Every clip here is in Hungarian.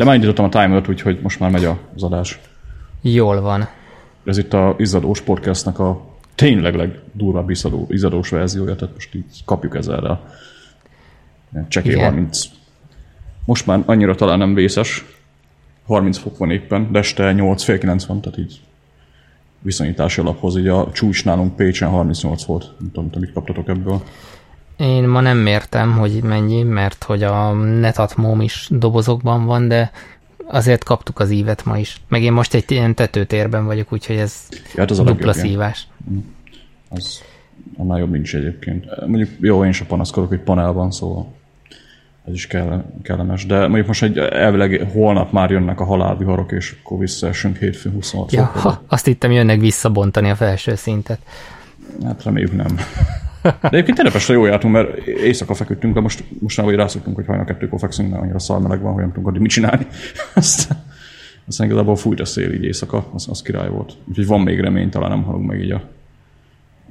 De már indítottam a timert, úgyhogy most már megy az adás. Jól van. Ez itt a izzadós podcastnak a tényleg legdurvább izzadó, izzadós verziója, tehát most így kapjuk ezzel. Csekély 30. Most már annyira talán nem vészes. 30 fok van éppen, de este 8 fél 9 van, tehát így viszonyítási alaphoz, így a csúcs nálunk Pécsen 38 volt. Nem tudom, mit kaptatok ebből. Én ma nem mértem, hogy mennyi, mert hogy a netatmóm is dobozokban van, de azért kaptuk az ívet ma is. Meg én most egy ilyen tetőtérben vagyok, úgyhogy ez ja, hát az dupla a szívás. Mm. Az annál jobb nincs egyébként. Mondjuk jó, én sem panaszkodok, hogy panel van, szóval ez is kell, kellemes. De mondjuk most egy elvileg holnap már jönnek a halálviharok, és akkor visszaesünk hétfőn 26 ja, ha, azt hittem jönnek visszabontani a felső szintet. Hát reméljük nem. De egyébként tényleg Pestre jól jártunk, mert éjszaka feküdtünk, de most, most hogy rászoktunk, hogy hajnal kettőkor fekszünk, mert annyira szalmeleg van, hogy nem tudunk addig mit csinálni. Aztán, aztán igazából fújt a szél így éjszaka, az, az király volt. Úgyhogy van még remény, talán nem halunk meg így a,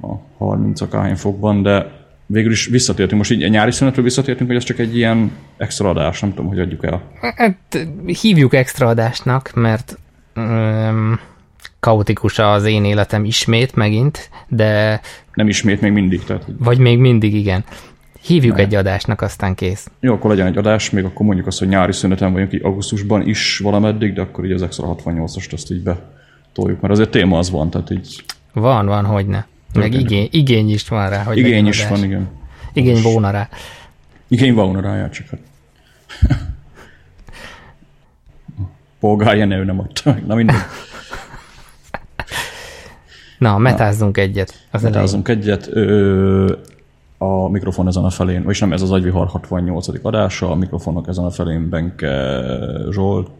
a 30 akány fokban, de végül is visszatértünk. Most így a nyári szünetről visszatértünk, hogy ez csak egy ilyen extra adás, nem tudom, hogy adjuk el. Hát hívjuk extra adásnak, mert um, kaotikus az én életem ismét megint, de... Nem ismét, még mindig. Tehát... Vagy még mindig, igen. Hívjuk ne. egy adásnak, aztán kész. Jó, akkor legyen egy adás, még akkor mondjuk azt, hogy nyári szüneten vagyunk, így augusztusban is valameddig, de akkor így az extra 68-ast azt így betoljuk, mert azért téma az van, tehát így... Van, van, hogy ne. Meg igény, igény is van rá, hogy Igény is adás. van, igen. Igény volna rá. Igény volna rá, csak hát. Polgárja ne, ő nem adta. Na mindegy. Na, metázzunk Na, egyet. Az metázzunk elején. egyet. Ö, a mikrofon ezen a felén, vagyis nem, ez az Agyvihar 68. adása, a mikrofonok ezen a felén Benke Zsolt.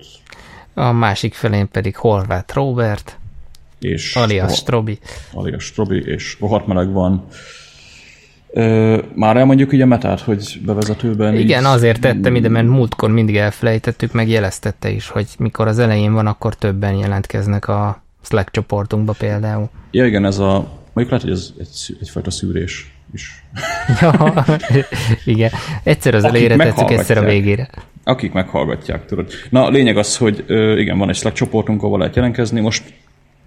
A másik felén pedig Horváth Robert. És alias Strobi. Alias Strobi, és rohadt meleg van. Ö, már elmondjuk így a metát, hogy bevezetőben... Igen, így... azért tettem ide, mert múltkor mindig elfelejtettük, meg jeleztette is, hogy mikor az elején van, akkor többen jelentkeznek a Slack csoportunkba például. Ja, igen, ez a... Mondjuk lehet, hogy ez egy, egyfajta szűrés is. ja, igen. Egyszer az elejére tetszik, egyszer a végére. Akik meghallgatják, tudod. Na, a lényeg az, hogy igen, van egy Slack csoportunk, ahol lehet jelentkezni. Most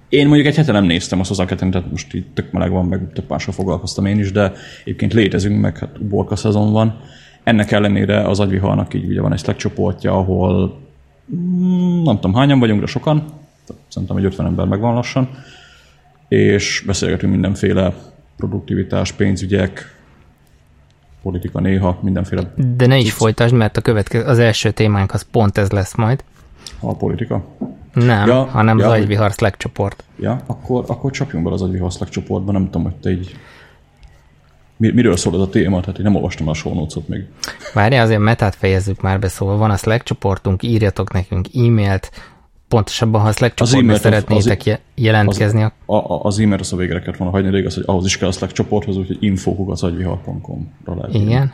én mondjuk egy hete nem néztem azt az aketem, tehát most itt tök meleg van, meg több mással foglalkoztam én is, de egyébként létezünk, meg hát borka szezon van. Ennek ellenére az agyvihalnak így ugye van egy Slack csoportja, ahol mm, nem tudom hányan vagyunk, de sokan, szerintem egy 50 ember megvan lassan, és beszélgetünk mindenféle produktivitás, pénzügyek, politika néha, mindenféle... De ne is folytasd, mert a következő, az első témánk az pont ez lesz majd. A politika? Nem, ja, hanem ja, az agyvihar Slack csoport. Ja, akkor, akkor csapjunk bele az agyvihar Slack csoportba, nem tudom, hogy te így miről szól ez a téma, tehát én nem olvastam a show még. Várjál, azért metát fejezzük már be, szóval van a Slack csoportunk, írjatok nekünk e-mailt, pontosabban, ha a Slack csoportban szeretnétek az, jelentkezni. Az, a, a, az e-mail az a végre kellett volna hagyni, de igaz, hogy ahhoz is kell a Slack csoporthoz, úgyhogy info.agyvihar.com-ra Igen,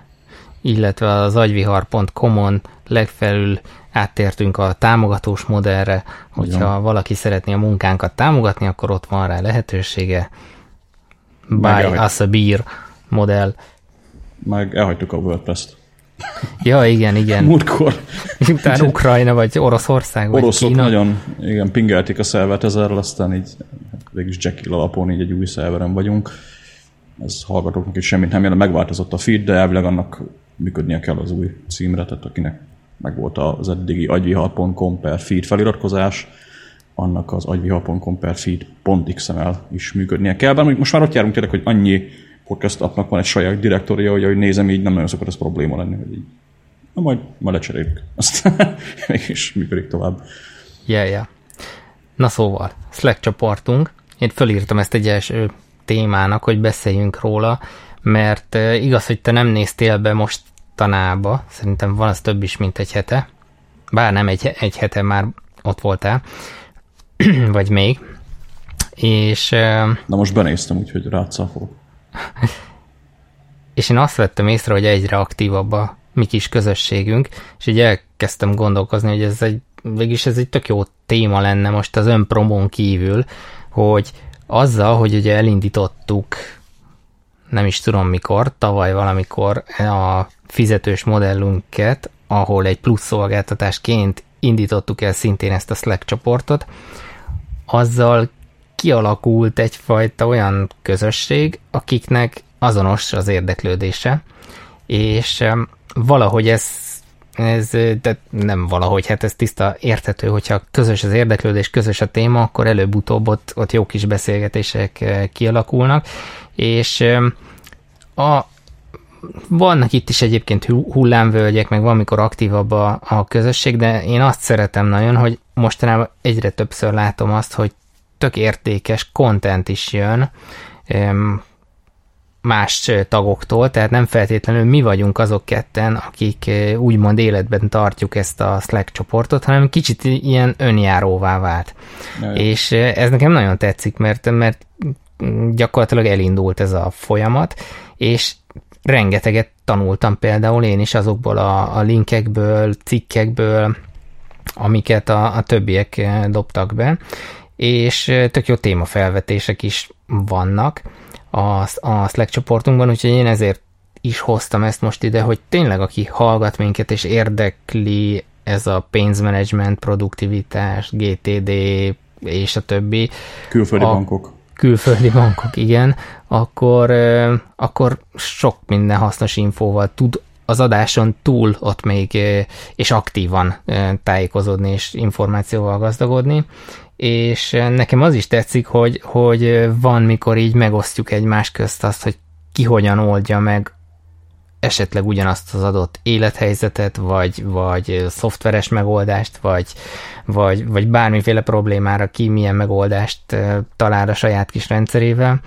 illetve az agyvihar.com-on legfelül áttértünk a támogatós modellre, hogyha Igen. valaki szeretné a munkánkat támogatni, akkor ott van rá lehetősége. Buy us a beer modell. Meg elhagytuk a WordPress-t. Ja, igen, igen. Múltkor. Utána Ukrajna, vagy Oroszország, vagy Oroszok Kína. nagyon, igen, pingelték a szervet ezerrel, aztán így végülis Jekyll alapon így egy új szerveren vagyunk. Ez hallgatóknak is semmit nem jelent, megváltozott a feed, de elvileg annak működnie kell az új címre, tehát akinek meg volt az eddigi agyvihar.com per feed feliratkozás, annak az agyvihar.com per feed.xml is működnie kell. Bár most már ott járunk tényleg, hogy annyi podcast appnak van egy saját direktorja, hogy ahogy nézem, így nem nagyon szokott ez probléma lenni, hogy így, na majd, majd lecseréljük. Aztán mégis működik tovább. Yeah, yeah. Na szóval, Slack csoportunk, én fölírtam ezt egy első témának, hogy beszéljünk róla, mert eh, igaz, hogy te nem néztél be most tanába, szerintem van az több is, mint egy hete, bár nem egy, egy hete már ott voltál, vagy még, és... Na most benéztem, úgyhogy rátszafol. És én azt vettem észre, hogy egyre aktívabb a mi kis közösségünk, és így elkezdtem gondolkozni, hogy ez egy, végülis ez egy tök jó téma lenne most az önpromón kívül, hogy azzal, hogy ugye elindítottuk nem is tudom mikor, tavaly valamikor a fizetős modellünket, ahol egy plusz szolgáltatásként indítottuk el szintén ezt a Slack csoportot, azzal kialakult egyfajta olyan közösség, akiknek azonos az érdeklődése, és valahogy ez, ez de nem valahogy, hát ez tiszta érthető, hogyha közös az érdeklődés, közös a téma, akkor előbb-utóbb ott, ott jó kis beszélgetések kialakulnak, és a, vannak itt is egyébként hullámvölgyek, meg van, mikor aktívabb a, a közösség, de én azt szeretem nagyon, hogy mostanában egyre többször látom azt, hogy tök értékes content is jön más tagoktól, tehát nem feltétlenül mi vagyunk azok ketten, akik úgymond életben tartjuk ezt a Slack csoportot, hanem kicsit ilyen önjáróvá vált. Jaj. És ez nekem nagyon tetszik, mert, mert gyakorlatilag elindult ez a folyamat, és rengeteget tanultam például én is azokból a, a linkekből, cikkekből, amiket a, a többiek dobtak be, és tök jó témafelvetések is vannak a, a Slack csoportunkban, úgyhogy én ezért is hoztam ezt most ide, hogy tényleg aki hallgat minket és érdekli ez a pénzmenedzsment, produktivitás, GTD és a többi. Külföldi a, bankok. Külföldi bankok, igen. Akkor, akkor sok minden hasznos infóval tud az adáson túl ott még és aktívan tájékozódni és információval gazdagodni, és nekem az is tetszik, hogy, hogy van, mikor így megosztjuk egymás közt azt, hogy ki hogyan oldja meg esetleg ugyanazt az adott élethelyzetet, vagy, vagy szoftveres megoldást, vagy, vagy, vagy bármiféle problémára ki milyen megoldást talál a saját kis rendszerével.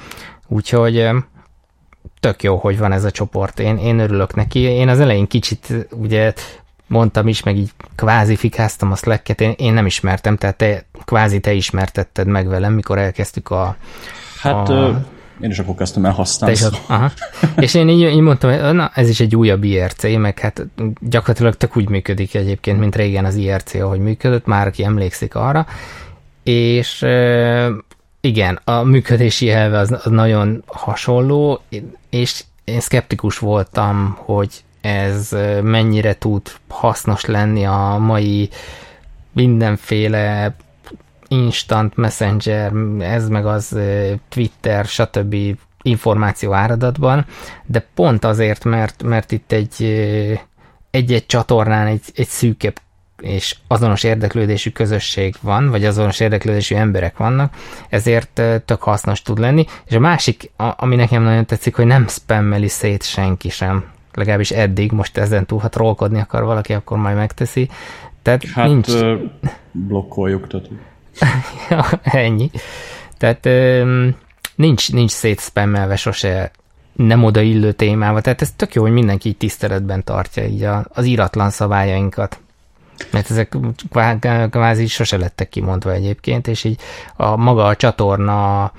Úgyhogy tök jó, hogy van ez a csoport. Én, én örülök neki. Én az elején kicsit ugye mondtam is, meg így kvázi fikáztam a Slack-et, én, én nem ismertem, tehát te, kvázi te ismertetted meg velem, mikor elkezdtük a... Hát a... Ö, én is akkor kezdtem el használni. És, aha. és én így, így mondtam, hogy na, ez is egy újabb IRC, meg hát gyakorlatilag tök úgy működik egyébként, mint régen az IRC, ahogy működött, már aki emlékszik arra, és igen, a működési elve az, az nagyon hasonló, és én szkeptikus voltam, hogy ez mennyire tud hasznos lenni a mai mindenféle instant messenger, ez meg az Twitter, stb. információ áradatban, de pont azért, mert, mert itt egy egy-egy csatornán egy, egy szűkebb és azonos érdeklődésű közösség van, vagy azonos érdeklődésű emberek vannak, ezért tök hasznos tud lenni. És a másik, ami nekem nagyon tetszik, hogy nem spammeli szét senki sem legalábbis eddig, most ezen túl, ha trollkodni akar valaki, akkor majd megteszi. Tehát hát nincs... blokkoljuk, tehát... ja, ennyi. Tehát nincs, nincs szétszpemmelve sose nem odaillő témával, tehát ez tök jó, hogy mindenki így tiszteletben tartja így az íratlan szabályainkat. Mert ezek kvázi sose lettek kimondva egyébként, és így a maga a csatorna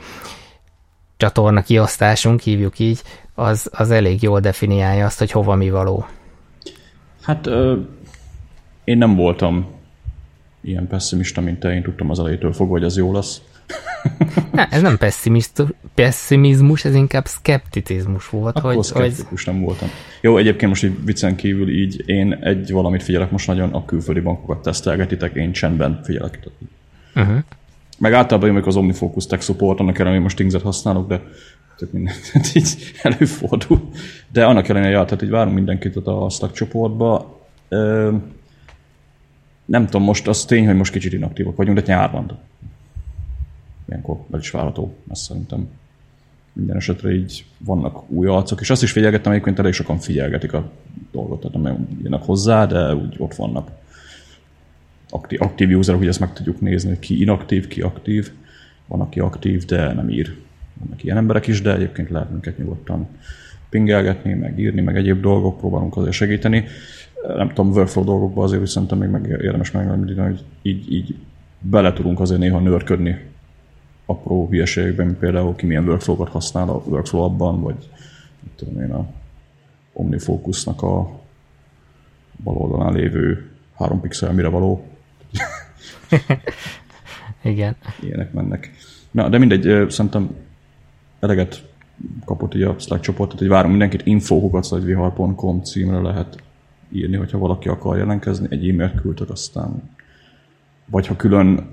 csatorna kiosztásunk, hívjuk így, az, az elég jól definiálja azt, hogy hova mi való. Hát ö, én nem voltam ilyen pessimista, mint te, én tudtam az elejétől fogva, hogy ez jó lesz. Ne, ez nem pessimizmus, ez inkább szkepticizmus volt. Akkor hogy, szkeptikus hogy... nem voltam. Jó, egyébként most így viccen kívül így én egy valamit figyelek most nagyon, a külföldi bankokat tesztelgetitek, én csendben figyelek. Uh-huh. Meg általában amikor az OmniFocus Tech Support, annak ellenére most Stingset használok, de tök mindent így előfordul. De annak ellenére, ja, tehát így várunk mindenkit a Slack csoportba. Nem tudom, most az tény, hogy most kicsit inaktívak vagyunk, de nyár van. Ilyenkor be is várható, azt szerintem. Minden esetre így vannak új arcok, és azt is figyelgettem, egyébként elég sokan figyelgetik a dolgot, tehát nem jönnek hozzá, de úgy ott vannak aktív, aktív userok, hogy ezt meg tudjuk nézni, ki inaktív, ki aktív. Van, aki aktív, de nem ír vannak ilyen emberek is, de egyébként lehet minket nyugodtan pingelgetni, meg írni, meg egyéb dolgok, próbálunk azért segíteni. Nem tudom, workflow dolgokba azért szerintem még meg érdemes megemlíteni, hogy így, így bele tudunk azért néha nőrködni apró hülyeségekben, mint például ki milyen workflow-kat használ a workflow abban, vagy tudom én, a OmniFocusnak a bal oldalán lévő három pixel mire való. Igen. Ilyenek mennek. Na, de mindegy, szerintem eleget kapott így a Slack csoportot, hogy várom mindenkit, info.vihar.com címre lehet írni, hogyha valaki akar jelentkezni, egy e-mailt küldtek, aztán vagy ha külön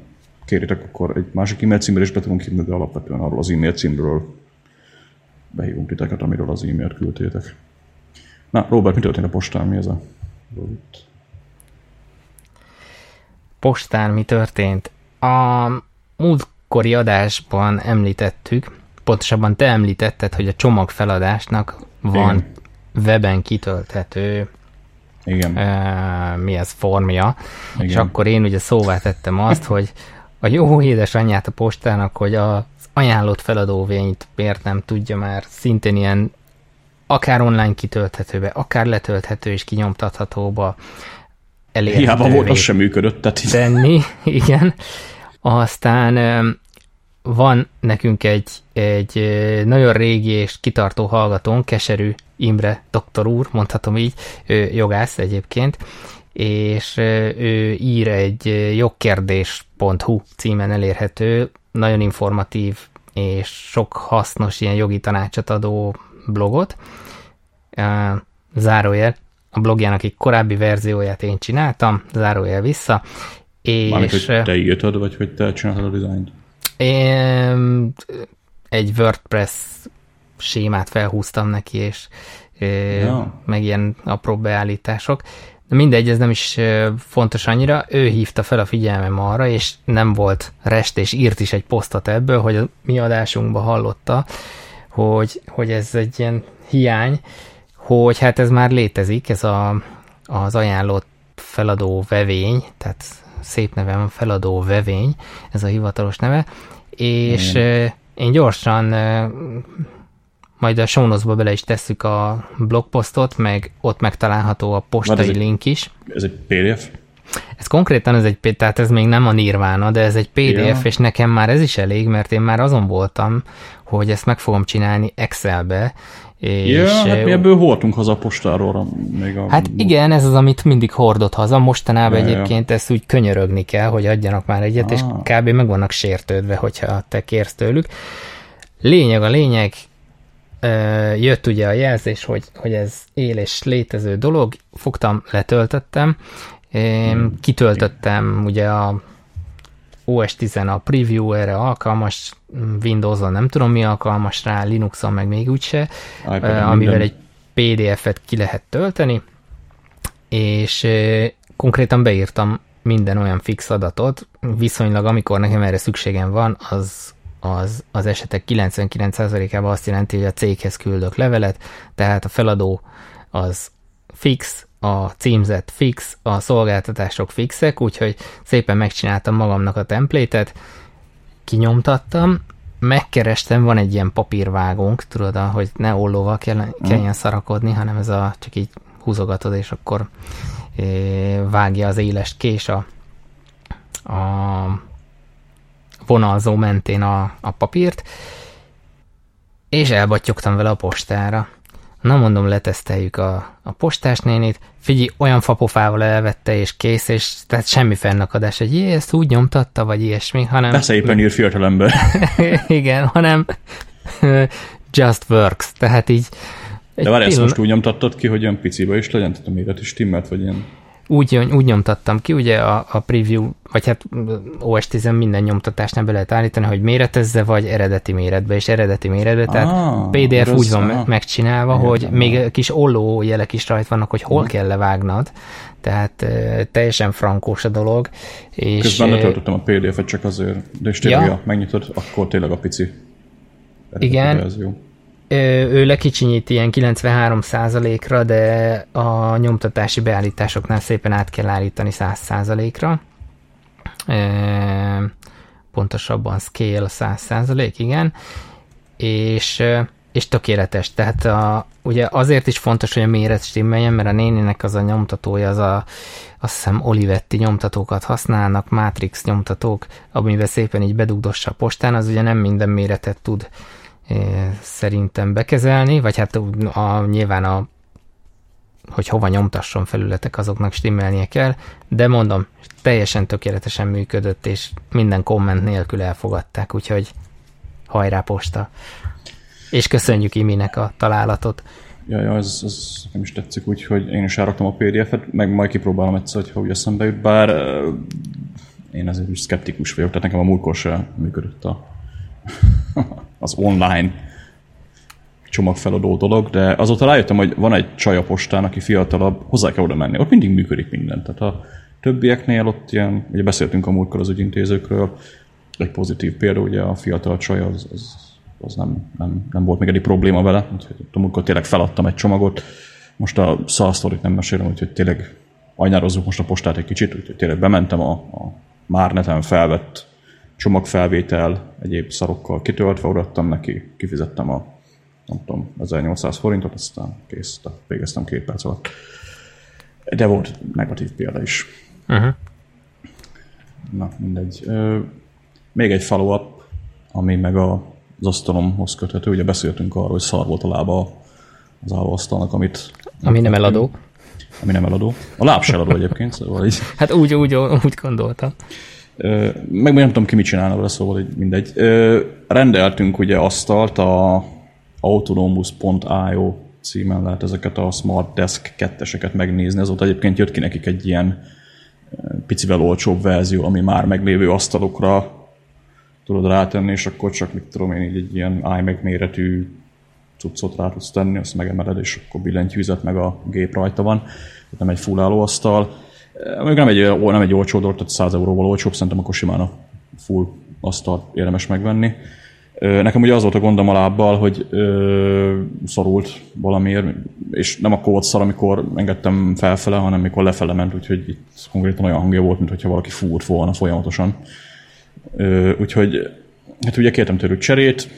kéritek, akkor egy másik e-mail címre is be tudunk hívni, de alapvetően arról az e-mail címről behívunk titeket, amiről az e-mailt küldtétek. Na, Robert, mi történt a postán? Mi ez a Postán mi történt? A múltkori adásban említettük, pontosabban te említetted, hogy a csomagfeladásnak van Igen. weben kitölthető igen. Uh, mi ez formja, Igen. és akkor én ugye szóvá tettem azt, hogy a jó édesanyját a postának, hogy az ajánlott feladóvényt miért nem tudja már szintén ilyen akár online kitölthetőbe, akár letölthető és kinyomtathatóba elérhetővé. Hiába volt, az sem működött. Tehát tenni, igen. Aztán van nekünk egy, egy nagyon régi és kitartó hallgatón, Keserű Imre doktor úr, mondhatom így, ő jogász egyébként, és ő ír egy jogkérdés.hu címen elérhető, nagyon informatív és sok hasznos ilyen jogi tanácsot adó blogot. Zárójel, a blogjának egy korábbi verzióját én csináltam, zárójel vissza, és... Mármint, hogy te írtad, vagy hogy te csináltad a dizájnt? Én egy WordPress sémát felhúztam neki, és ja. meg ilyen apró beállítások. De mindegy, ez nem is fontos annyira. Ő hívta fel a figyelmem arra, és nem volt rest, és írt is egy posztot ebből, hogy a mi adásunkban hallotta, hogy, hogy ez egy ilyen hiány, hogy hát ez már létezik, ez a, az ajánlott feladó vevény, tehát szép neve van, feladó vevény, ez a hivatalos neve, és mm. én gyorsan majd a show bele is tesszük a blogposztot, meg ott megtalálható a postai egy, link is. Ez egy PDF? Ez konkrétan ez egy, tehát ez még nem a nirvána, de ez egy PDF, ja. és nekem már ez is elég, mert én már azon voltam, hogy ezt meg fogom csinálni Excelbe, és ja, hát mi ebből hordtunk haza a postáról. Még a... Hát igen, ez az, amit mindig hordott haza. Mostanában ja, egyébként ja. ezt úgy könyörögni kell, hogy adjanak már egyet, ah. és kb. meg vannak sértődve, hogyha te kérsz tőlük. Lényeg a lényeg, jött ugye a jelzés, hogy, hogy ez él és létező dolog, fogtam, letöltöttem, hmm. kitöltöttem ugye a OS 10 a preview erre alkalmas, Windows-on nem tudom mi alkalmas rá, Linux-on meg még úgyse, amivel minden. egy PDF-et ki lehet tölteni, és konkrétan beírtam minden olyan fix adatot, viszonylag amikor nekem erre szükségem van, az az, az esetek 99%-ában azt jelenti, hogy a céghez küldök levelet, tehát a feladó az fix, a címzet fix, a szolgáltatások fixek, úgyhogy szépen megcsináltam magamnak a templétet, kinyomtattam, megkerestem, van egy ilyen papírvágónk, tudod, hogy ne ollóval kell, kelljen szarakodni, hanem ez a, csak így húzogatod, és akkor é, vágja az éles kés a, a vonalzó mentén a, a papírt, és elbattyogtam vele a postára. Na mondom, leteszteljük a, a postás nénit, figyelj, olyan fapofával elvette, és kész, és tehát semmi fennakadás, hogy jé, ezt úgy nyomtatta, vagy ilyesmi, hanem... De szépen ír fiatalember. Igen, hanem just works, tehát így... De várj, ezt most úgy nyomtattad ki, hogy olyan picibe is legyen, tehát a méret is stimmelt, vagy ilyen úgy, úgy nyomtattam ki, ugye a, a preview, vagy hát OS 10 minden nyomtatásnál be lehet állítani, hogy méretezze, vagy eredeti méretbe, és eredeti méretbe, tehát ah, PDF rossz, úgy van ah. megcsinálva, Értem, hogy még kis olló jelek is rajt vannak, hogy hol kell levágnod, tehát e, teljesen frankós a dolog. És, Közben letöltöttem a PDF-et csak azért, de és tényleg, ja. megnyitod, akkor tényleg a pici. Igen, verzió ő lekicsinyít ilyen 93%-ra, de a nyomtatási beállításoknál szépen át kell állítani 100%-ra. Pontosabban scale 100%, igen. És, és tökéletes. Tehát a, ugye azért is fontos, hogy a méret stimmeljen, mert a néninek az a nyomtatója, az a, azt hiszem Olivetti nyomtatókat használnak, Matrix nyomtatók, amivel szépen így bedugdossa a postán, az ugye nem minden méretet tud szerintem bekezelni, vagy hát a, nyilván a hogy hova nyomtasson felületek, azoknak stimmelnie kell, de mondom, teljesen tökéletesen működött, és minden komment nélkül elfogadták, úgyhogy hajrá posta. És köszönjük Iminek a találatot. Ja, ja ez, ez nem is tetszik, úgyhogy én is elraktam a PDF-et, meg majd kipróbálom egyszer, hogyha úgy eszembe jut, bár én ezért is szkeptikus vagyok, tehát nekem a múltkor sem működött a, az online csomagfeladó dolog, de azóta rájöttem, hogy van egy csaj a postán, aki fiatalabb, hozzá kell oda menni. Ott mindig működik minden. Tehát a többieknél ott ilyen, ugye beszéltünk a múltkor az ügyintézőkről, egy pozitív példa, ugye a fiatal csaj az, az, az nem, nem, nem, volt még egy probléma vele, úgyhogy amikor tényleg feladtam egy csomagot, most a szalsztorit nem mesélem, úgyhogy tényleg ajnározzuk most a postát egy kicsit, úgyhogy tényleg bementem a, a már neten felvett csomagfelvétel, egyéb szarokkal kitöltve, odaadtam neki, kifizettem a nem tudom, 1800 forintot, aztán kész, tehát végeztem két perc alatt. De volt negatív példa is. Uh-huh. Na, mindegy. Még egy follow-up, ami meg a, az asztalomhoz köthető. Ugye beszéltünk arról, hogy szar volt a lába az állóasztalnak, amit... Ami nem eladó. Ami nem eladó. A láb se eladó egyébként, szóval így. Hát úgy, úgy, úgy gondoltam. Meg nem tudom ki mit csinálna vele, szóval így mindegy. Rendeltünk ugye asztalt a autonomous.io címen lehet ezeket a Smart Desk ketteseket megnézni. Azóta egyébként jött ki nekik egy ilyen picivel olcsóbb verzió, ami már meglévő asztalokra tudod rátenni, és akkor csak, mit tudom én, így egy ilyen iMac méretű cuccot rá tudsz tenni, azt megemeled, és akkor billentyűzet, meg a gép rajta van. Tehát nem egy full asztal. Még nem egy, nem egy olcsó dolog, tehát 100 euróval olcsóbb, szerintem akkor simán a full asztal érdemes megvenni. Nekem ugye az volt a gondom a lábbal, hogy ö, szorult valamiért, és nem akkor volt szar, amikor engedtem felfele, hanem mikor lefele ment, úgyhogy itt konkrétan olyan hangja volt, mintha valaki fúrt volna folyamatosan. Ö, úgyhogy hát ugye kértem tőlük cserét,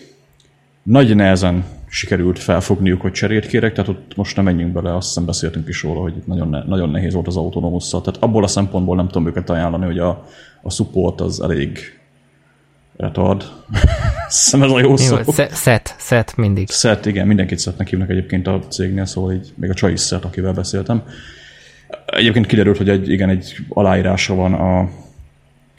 nagy nehezen sikerült felfogniuk, hogy cserét kérek, tehát ott most nem menjünk bele, azt hiszem beszéltünk is róla, hogy itt nagyon, ne, nagyon nehéz volt az autonómusszal. Tehát abból a szempontból nem tudom őket ajánlani, hogy a, a support az elég retard. Hiszem ez a jó szó. Set, set mindig. Set, igen, mindenkit szetnek hívnak egyébként a cégnél, szóval így még a csaj is set, akivel beszéltem. Egyébként kiderült, hogy egy, igen, egy aláírása van a,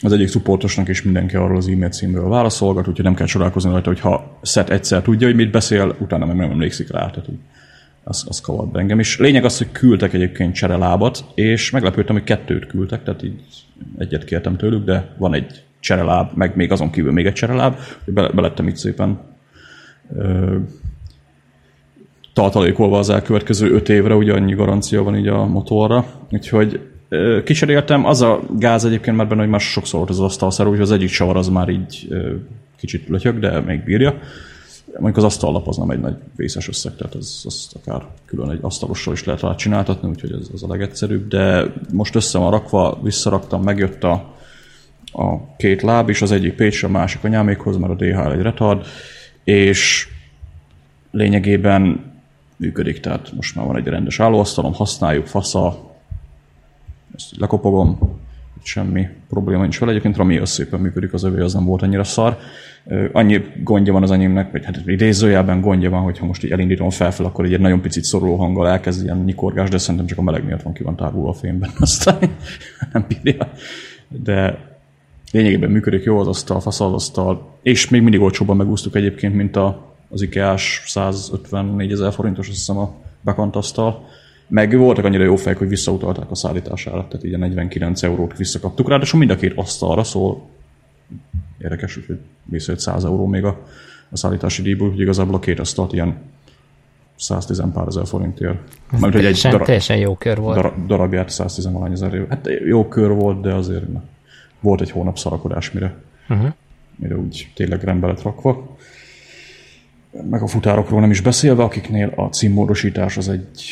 az egyik supportosnak, és mindenki arról az e-mail címről válaszolgat, úgyhogy nem kell csodálkozni rajta, hogy ha set egyszer tudja, hogy mit beszél, utána meg nem emlékszik rá. Tehát úgy, az, az kavart be engem is. Lényeg az, hogy küldtek egyébként cserelábat, és meglepődtem, hogy kettőt küldtek, tehát így egyet kértem tőlük, de van egy csereláb, meg még azon kívül még egy csereláb, hogy be, belettem itt szépen ö, tartalékolva az elkövetkező öt évre, ugye annyi garancia van így a motorra, úgyhogy kicseréltem, az a gáz egyébként már benne, hogy már sokszor volt az asztalszerű, hogy az egyik csavar az már így kicsit lötyög, de még bírja. Mondjuk az asztallap az nem egy nagy vészes összeg, tehát az, az akár külön egy asztalossal is lehet rá csináltatni, úgyhogy ez az a legegyszerűbb, de most össze van rakva, visszaraktam, megjött a a két láb is, az egyik Pécsre, a másik a nyámékhoz, mert a DHL egy retard, és lényegében működik, tehát most már van egy rendes állóasztalom, használjuk, fasza, ezt lekopogom, semmi probléma nincs vele. Egyébként Rami az szépen működik, az övé az nem volt annyira szar. Annyi gondja van az enyémnek, vagy hát idézőjelben gondja van, hogyha most így elindítom felfel, akkor egy nagyon picit szoruló hanggal elkezd ilyen nyikorgás, de szerintem csak a meleg miatt van ki van tárulva a fényben, aztán nem bírja. De lényegében működik jó az asztal, fasz az asztal, és még mindig olcsóbban megúsztuk egyébként, mint a, az IKEA-s 154 ezer forintos, azt hiszem a bekant asztal. Meg voltak annyira jó fejek, hogy visszautalták a szállítására, tehát így a 49 eurót visszakaptuk. Ráadásul mind a két asztalra szól. Érdekes, hogy visszajött 100 euró még a, a szállítási díjból, hogy igazából a két asztalt ilyen 110 pár ezer forintért. Mert, hogy egy darab, teljesen jó kör volt. Darab, darabját 110 ezer. Hát jó kör volt, de azért na volt egy hónap szarakodás, mire, uh-huh. mire úgy tényleg rendbe lett rakva. Meg a futárokról nem is beszélve, akiknél a címmódosítás az egy,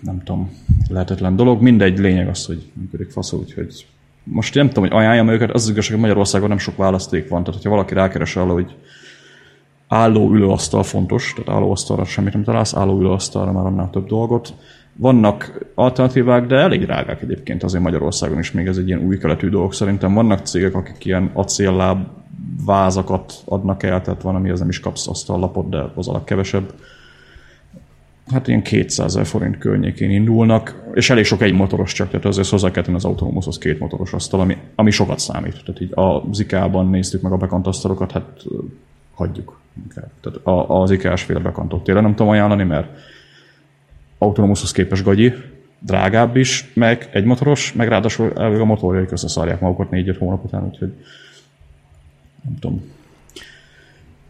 nem tudom, lehetetlen dolog. Mindegy, lényeg az, hogy működik fasz, úgyhogy most nem tudom, hogy ajánljam őket, az, az igazság, hogy Magyarországon nem sok választék van, tehát hogyha valaki rákeres arra, hogy álló ülőasztal fontos, tehát állóasztalra semmit nem találsz, álló ülőasztalra már annál több dolgot, vannak alternatívák, de elég drágák egyébként azért Magyarországon is még ez egy ilyen új keletű dolog. Szerintem vannak cégek, akik ilyen acélláb vázakat adnak el, tehát van, amihez nem is kapsz azt a lapot, de az a kevesebb. Hát ilyen 200 ezer forint környékén indulnak, és elég sok egy motoros csak, tehát azért hozzá kell az autonómuszhoz két motoros asztal, ami, ami sokat számít. Tehát így a Zikában néztük meg a bekantasztalokat, hát hagyjuk. Tehát az IKEA-s féle bekantot tényleg nem tudom ajánlani, mert Autonomushoz képes gagyi, drágább is, meg egy motoros, meg ráadásul a motorjaik összeszarják magukat 4-5 hónap után, úgyhogy nem tudom.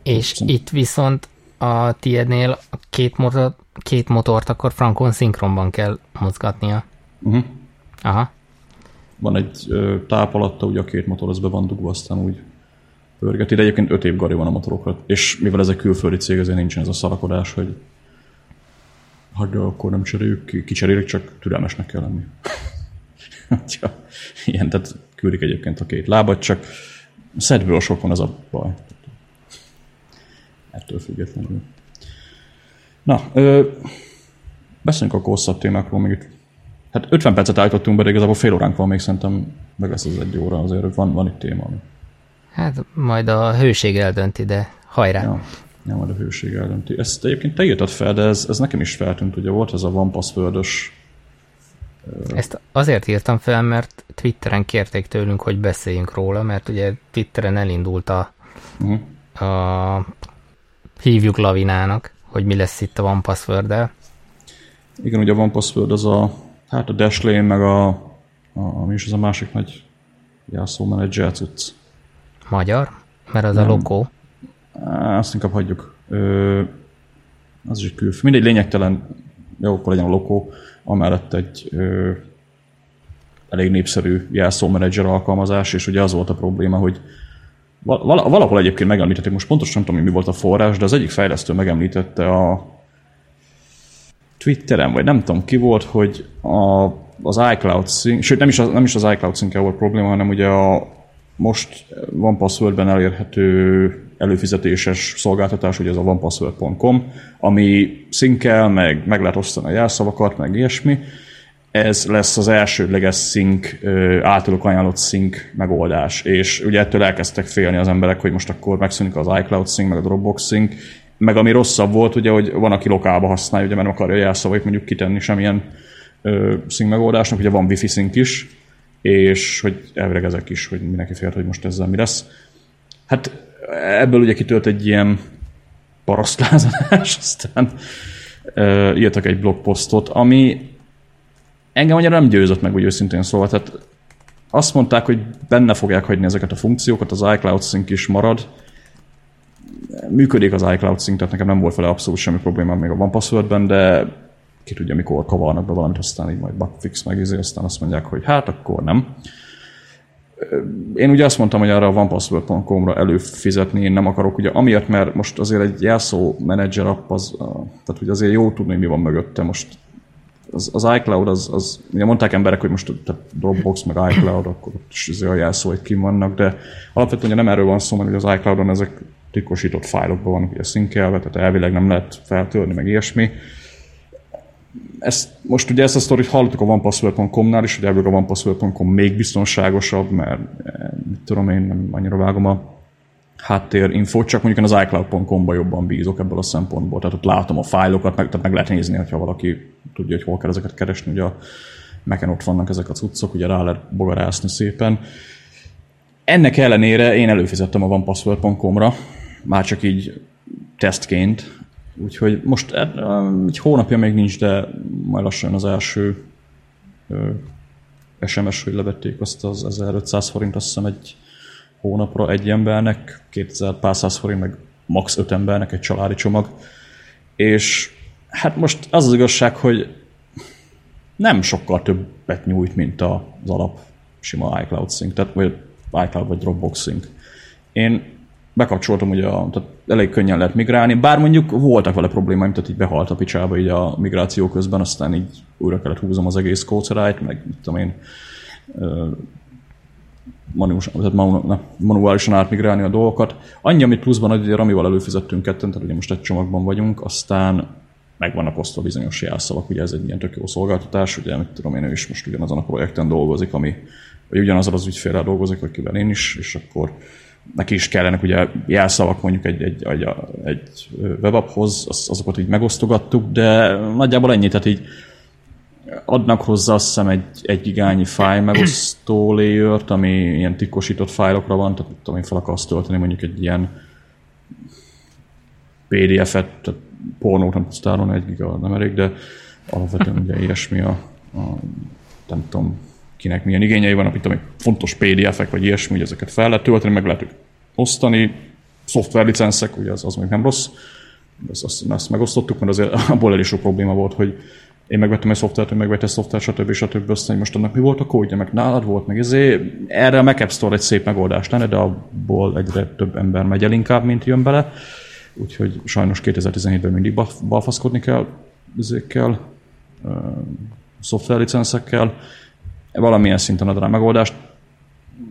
És Szerintem. itt viszont a tiédnél a két, motor, két motort akkor frankon szinkronban kell mozgatnia. Uh-huh. Aha. Van egy ö, táp alatta, ugye a két motor az be van dugva, aztán úgy pörgeti, de egyébként 5 év gari van a motorokra, és mivel ez egy külföldi cég, ezért nincsen ez a szarakodás, hogy hogy akkor nem cseréljük ki, kicserélik, csak türelmesnek kell lenni. ja, ilyen, tehát küldik egyébként a két lábat, csak szedből sok van az a baj. Ettől függetlenül. Na, ö, beszéljünk a hosszabb témákról, még itt Hát 50 percet állítottunk be, de igazából fél óránk van még, szerintem meg lesz az egy óra, azért van, van itt téma. Hát majd a hőség eldönti, de hajrá. Ja, ja majd a hőség eldönti. Ezt egyébként te írtad fel, de ez, ez nekem is feltűnt, ugye volt ez a One password ezt azért írtam fel, mert Twitteren kérték tőlünk, hogy beszéljünk róla, mert ugye Twitteren elindult a, uh-huh. a hívjuk lavinának, hogy mi lesz itt a One password -el. Igen, ugye a One Password az a, hát a Dashlane, meg a, a, ami is az a másik nagy jelszó menedzser cucc. Magyar? Mert az Nem. a lokó. Azt inkább hagyjuk. Ö, az is egy külf. Mindegy, lényegtelen, jó, akkor legyen a lokó, amellett egy ö, elég népszerű jelszómenedzser alkalmazás, és ugye az volt a probléma, hogy val- valahol egyébként megemlítették, most pontosan nem tudom, mi volt a forrás, de az egyik fejlesztő megemlítette a Twitteren, vagy nem tudom ki volt, hogy a, az iCloud sync, sőt nem is az, nem is az iCloud sync volt probléma, hanem ugye a most van passwordben elérhető előfizetéses szolgáltatás, ugye ez a onepassword.com, ami szinkel, meg meg lehet osztani a jelszavakat, meg ilyesmi. Ez lesz az elsődleges sync, általuk ajánlott sync megoldás, és ugye ettől elkezdtek félni az emberek, hogy most akkor megszűnik az iCloud sync, meg a Dropbox sync, meg ami rosszabb volt, ugye, hogy van, aki lokálba használja, ugye, mert nem akarja jelszavait mondjuk kitenni semmilyen ö, sync megoldásnak, ugye van wifi sync is, és hogy elvileg ezek is, hogy mindenki félt, hogy most ezzel mi lesz. Hát ebből ugye kitölt egy ilyen parasztlázadás, aztán uh, írtak egy blogposztot, ami engem annyira nem győzött meg, úgy őszintén szóval. Tehát azt mondták, hogy benne fogják hagyni ezeket a funkciókat, az iCloud Sync is marad, működik az iCloud Sync, tehát nekem nem volt vele abszolút semmi probléma még a OnePassword-ben, de ki tudja, mikor kavarnak be valamit, aztán így majd bugfix meg, izé, aztán azt mondják, hogy hát akkor nem. Én ugye azt mondtam, hogy arra a onepassword.com-ra előfizetni én nem akarok, ugye amiatt, mert most azért egy jelszó menedzser app, az, tehát ugye azért jó tudni, hogy mi van mögötte. Most az, az iCloud, az, az, ugye mondták emberek, hogy most tehát Dropbox, meg iCloud, akkor ott is azért a jelszóik kim vannak, de alapvetően nem erről van szó, mert az iCloudon ezek titkosított fájlokban vannak ugye szinkelve, tehát elvileg nem lehet feltörni, meg ilyesmi. Ezt, most ugye ezt a sztorit hallottuk a onepassword.com-nál is, hogy elvileg a onepassword.com még biztonságosabb, mert eh, mit tudom én, nem annyira vágom a háttérinfót, csak mondjuk én az iCloud.com-ba jobban bízok ebből a szempontból. Tehát ott látom a fájlokat, meg, tehát meg lehet nézni, ha valaki tudja, hogy hol kell ezeket keresni. Ugye a Mac-en ott vannak ezek a cuccok, ugye rá lehet bogarászni szépen. Ennek ellenére én előfizettem a onepassword.com-ra, már csak így tesztként, úgyhogy most egy hónapja még nincs, de majd lassan az első SMS, hogy levették azt az 1500 forint, azt hiszem egy hónapra egy embernek, 2000 pár száz forint, meg max. 5 embernek egy családi csomag. És hát most az az igazság, hogy nem sokkal többet nyújt, mint az alap sima iCloud Sync, tehát vagy iCloud vagy Dropbox Sync. Én bekapcsoltam, ugye a, tehát elég könnyen lehet migrálni, bár mondjuk voltak vele problémáim, tehát így behalt a picsába így a migráció közben, aztán így újra kellett húzom az egész kócerájt, meg mit tudom én, manuálisan átmigrálni a dolgokat. Annyi, amit pluszban, hogy Ramival előfizettünk ketten, tehát ugye most egy csomagban vagyunk, aztán meg vannak osztva bizonyos jelszavak, ugye ez egy ilyen tök jó szolgáltatás, ugye mit tudom én, ő is most ugyanazon a projekten dolgozik, ami, vagy ugyanazon az ügyfélrel dolgozik, akivel én is, és akkor neki is kellenek ugye jelszavak mondjuk egy, egy, egy, egy webaphoz, az, azokat így megosztogattuk, de nagyjából ennyi, tehát így adnak hozzá azt hiszem egy, egy gigányi fájl megosztó layer ami ilyen titkosított fájlokra van, tehát tudom én fel akarsz tölteni mondjuk egy ilyen PDF-et, tehát pornót nem tudsz tárolni, egy giga nem elég, de alapvetően ugye ilyesmi a a, nem tudom, kinek milyen igényei van, itt tudom, fontos PDF-ek vagy ilyesmi, hogy ezeket fel lehet tölteni, meg lehet osztani, szoftverlicenszek, ugye az, az még nem rossz, ezt, azt, ezt megosztottuk, mert azért abból elég sok probléma volt, hogy én megvettem egy szoftvert, ő megvette egy szoftvert, stb. stb. Aztán, most annak mi volt a kódja, meg nálad volt, meg ezért erre a Mac App Store egy szép megoldás lenne, de abból egyre több ember megy el inkább, mint jön bele. Úgyhogy sajnos 2017-ben mindig balfaszkodni kell ezekkel, uh, szoftverlicenszekkel. Valamilyen szinten ad rá megoldást.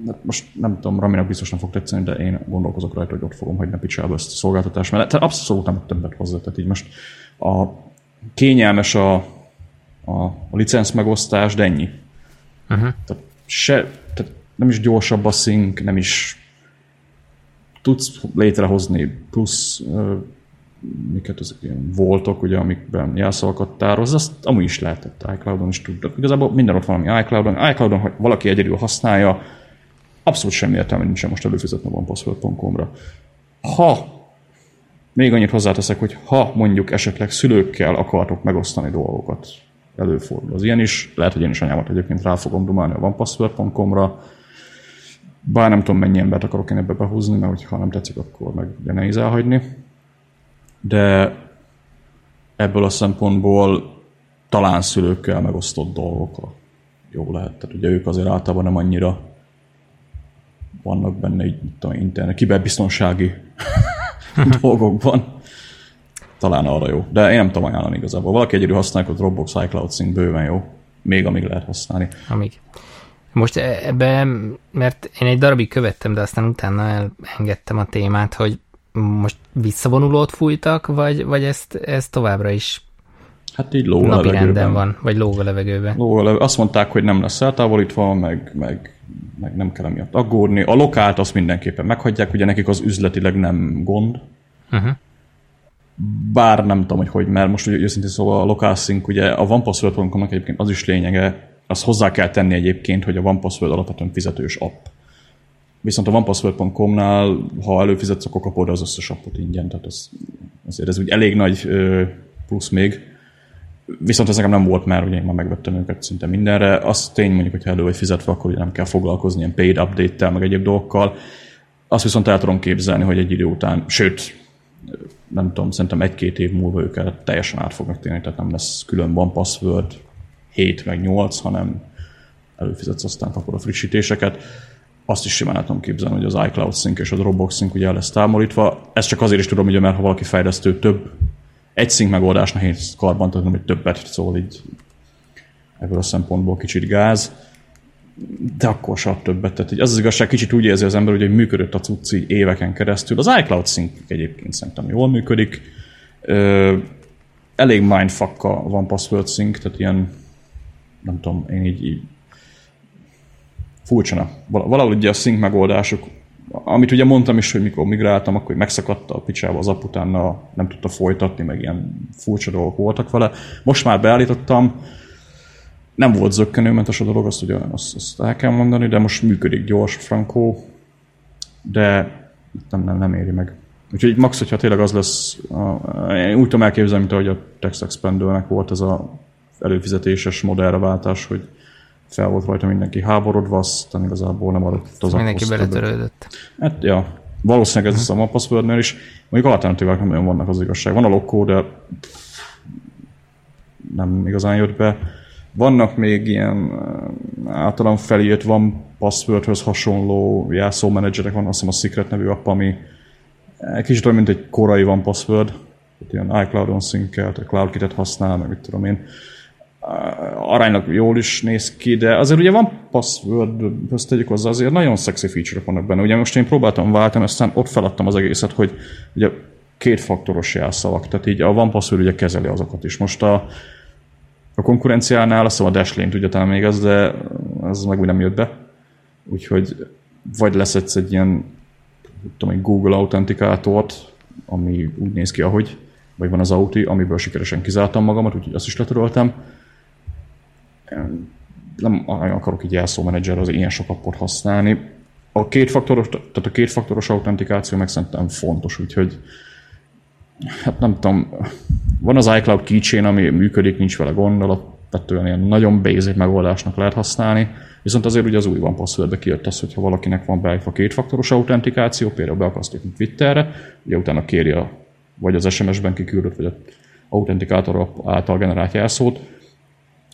Hát most nem tudom, Raminak biztos nem fog tetszeni, de én gondolkozok rajta, hogy ott fogom hagyni picsába ezt a szolgáltatást mellett. Tehát abszolút nem többet hozzá. Tehát így most a kényelmes a, a, a licensz megosztás, de ennyi. Uh-huh. Tehát, se, tehát nem is gyorsabb a szink, nem is tudsz létrehozni plusz uh, miket ezek ilyen voltok, ugye, amikben jelszavakat tároz, azt amúgy is lehetett iCloud-on is tudod. Igazából minden ott valami iCloud-on. iCloud-on, hogy valaki egyedül használja, abszolút semmi értelme nincsen most előfizetni a password.com-ra. Ha még annyit hozzáteszek, hogy ha mondjuk esetleg szülőkkel akartok megosztani dolgokat, előfordul az ilyen is, lehet, hogy én is anyámat egyébként rá fogom dumálni a onepassword.com-ra, bár nem tudom mennyi embert akarok én ebbe behúzni, mert ha nem tetszik, akkor meg ugye nehéz elhagyni. De ebből a szempontból talán szülőkkel megosztott dolgokra jó lehet. Tehát ugye ők azért általában nem annyira vannak benne így, tudom, internet, kiberbiztonsági dolgokban. Talán arra jó. De én nem tudom ajánlani igazából. Valaki egyedül használja, hogy Dropbox, iCloud Sync bőven jó. Még amíg lehet használni. Amíg. Most e- ebben, mert én egy darabig követtem, de aztán utána elengedtem a témát, hogy most visszavonulót fújtak, vagy, vagy ezt, ez továbbra is Hát így lóg a levegőben. van, vagy lóg a levegőben. Lóg a levegőben. Azt mondták, hogy nem lesz eltávolítva, meg, meg, meg nem kell emiatt aggódni. A lokált azt mindenképpen meghagyják, ugye nekik az üzletileg nem gond. Uh-huh. Bár nem tudom, hogy hogy, mert most ugye őszintén szóval a lokászink, ugye a OnePassword.com-nak egyébként az is lényege, azt hozzá kell tenni egyébként, hogy a OnePassword alapvetően fizetős app. Viszont a onepassword.com-nál, ha előfizetsz, akkor kapod az összes appot ingyen, tehát az, azért ez úgy elég nagy plusz még. Viszont ez nekem nem volt már, ugye én már megvettem őket szinte mindenre. Az tény mondjuk, hogy elő vagy fizetve, akkor ugye nem kell foglalkozni ilyen paid update-tel, meg egyéb dolgokkal. Azt viszont el tudom képzelni, hogy egy idő után, sőt, nem tudom, szerintem egy-két év múlva őket teljesen át fognak térni, tehát nem lesz külön van password 7 meg 8, hanem előfizetsz, aztán kapod a frissítéseket. Azt is simán tudom képzelni, hogy az iCloud Sync és a Dropbox Sync ugye el lesz támolítva. Ezt csak azért is tudom, hogy mert ha valaki fejlesztő több egy szink megoldás nehéz karbantartani, hogy többet, szóval így ebből a szempontból kicsit gáz, de akkor sem többet. Tehát így az az igazság, kicsit úgy érzi az ember, hogy működött a cucc így éveken keresztül. Az iCloud Sync egyébként szerintem jól működik. Ö, elég mindfuck van password sync, tehát ilyen, nem tudom, én így, így furcsana. Valahogy ugye a sync megoldások amit ugye mondtam is, hogy mikor migráltam, akkor megszakadta a picsába az app, nem tudta folytatni, meg ilyen furcsa dolgok voltak vele. Most már beállítottam, nem volt zöggenőmentes a dolog, azt ugye azt, azt el kell mondani, de most működik gyors, frankó, de nem, nem, nem éri meg. Úgyhogy max, hogyha tényleg az lesz, a, én úgy tudom elképzelni, mint ahogy a Text Expandernek volt ez a előfizetéses modellre váltás, hogy fel volt rajta mindenki háborodva, aztán igazából nem adott az Mindenki beletörődött. Hát, ja, valószínűleg ez uh-huh. a passwordnél is. Mondjuk alternatívák nem nagyon vannak az igazság. Van a lokó, de nem igazán jött be. Vannak még ilyen általán felírt van passwordhöz hasonló jelszómenedzserek, van azt hiszem a Secret nevű app, ami kicsit olyan, mint egy korai van password, tehát ilyen iCloud-on szinkelt, CloudKit-et használ, meg mit tudom én aránylag jól is néz ki, de azért ugye van password, ezt tegyük hozzá, azért nagyon szexi feature vannak benne. Ugye most én próbáltam váltani, aztán ott feladtam az egészet, hogy ugye két faktoros jelszavak, tehát így a van password ugye kezeli azokat is. Most a, a konkurenciánál azt a Dashlane tudja talán még az, de az meg úgy nem jött be. Úgyhogy vagy lesz egy ilyen tudom, egy Google autentikátort, ami úgy néz ki, ahogy, vagy van az Auti, amiből sikeresen kizártam magamat, úgyhogy azt is letöröltem nem akarok így jelszómenedzser az ilyen sok appot használni. A kétfaktoros, tehát a kétfaktoros autentikáció meg szerintem fontos, úgyhogy hát nem tudom, van az iCloud keychain, ami működik, nincs vele gond, alapvetően ilyen nagyon basic megoldásnak lehet használni, viszont azért ugye az új van passwordbe kijött az, hogyha valakinek van beállítva kétfaktoros autentikáció, például beakasztjuk Twitterre, ugye utána kéri a, vagy az SMS-ben kiküldött, vagy az autentikátor által generált jelszót,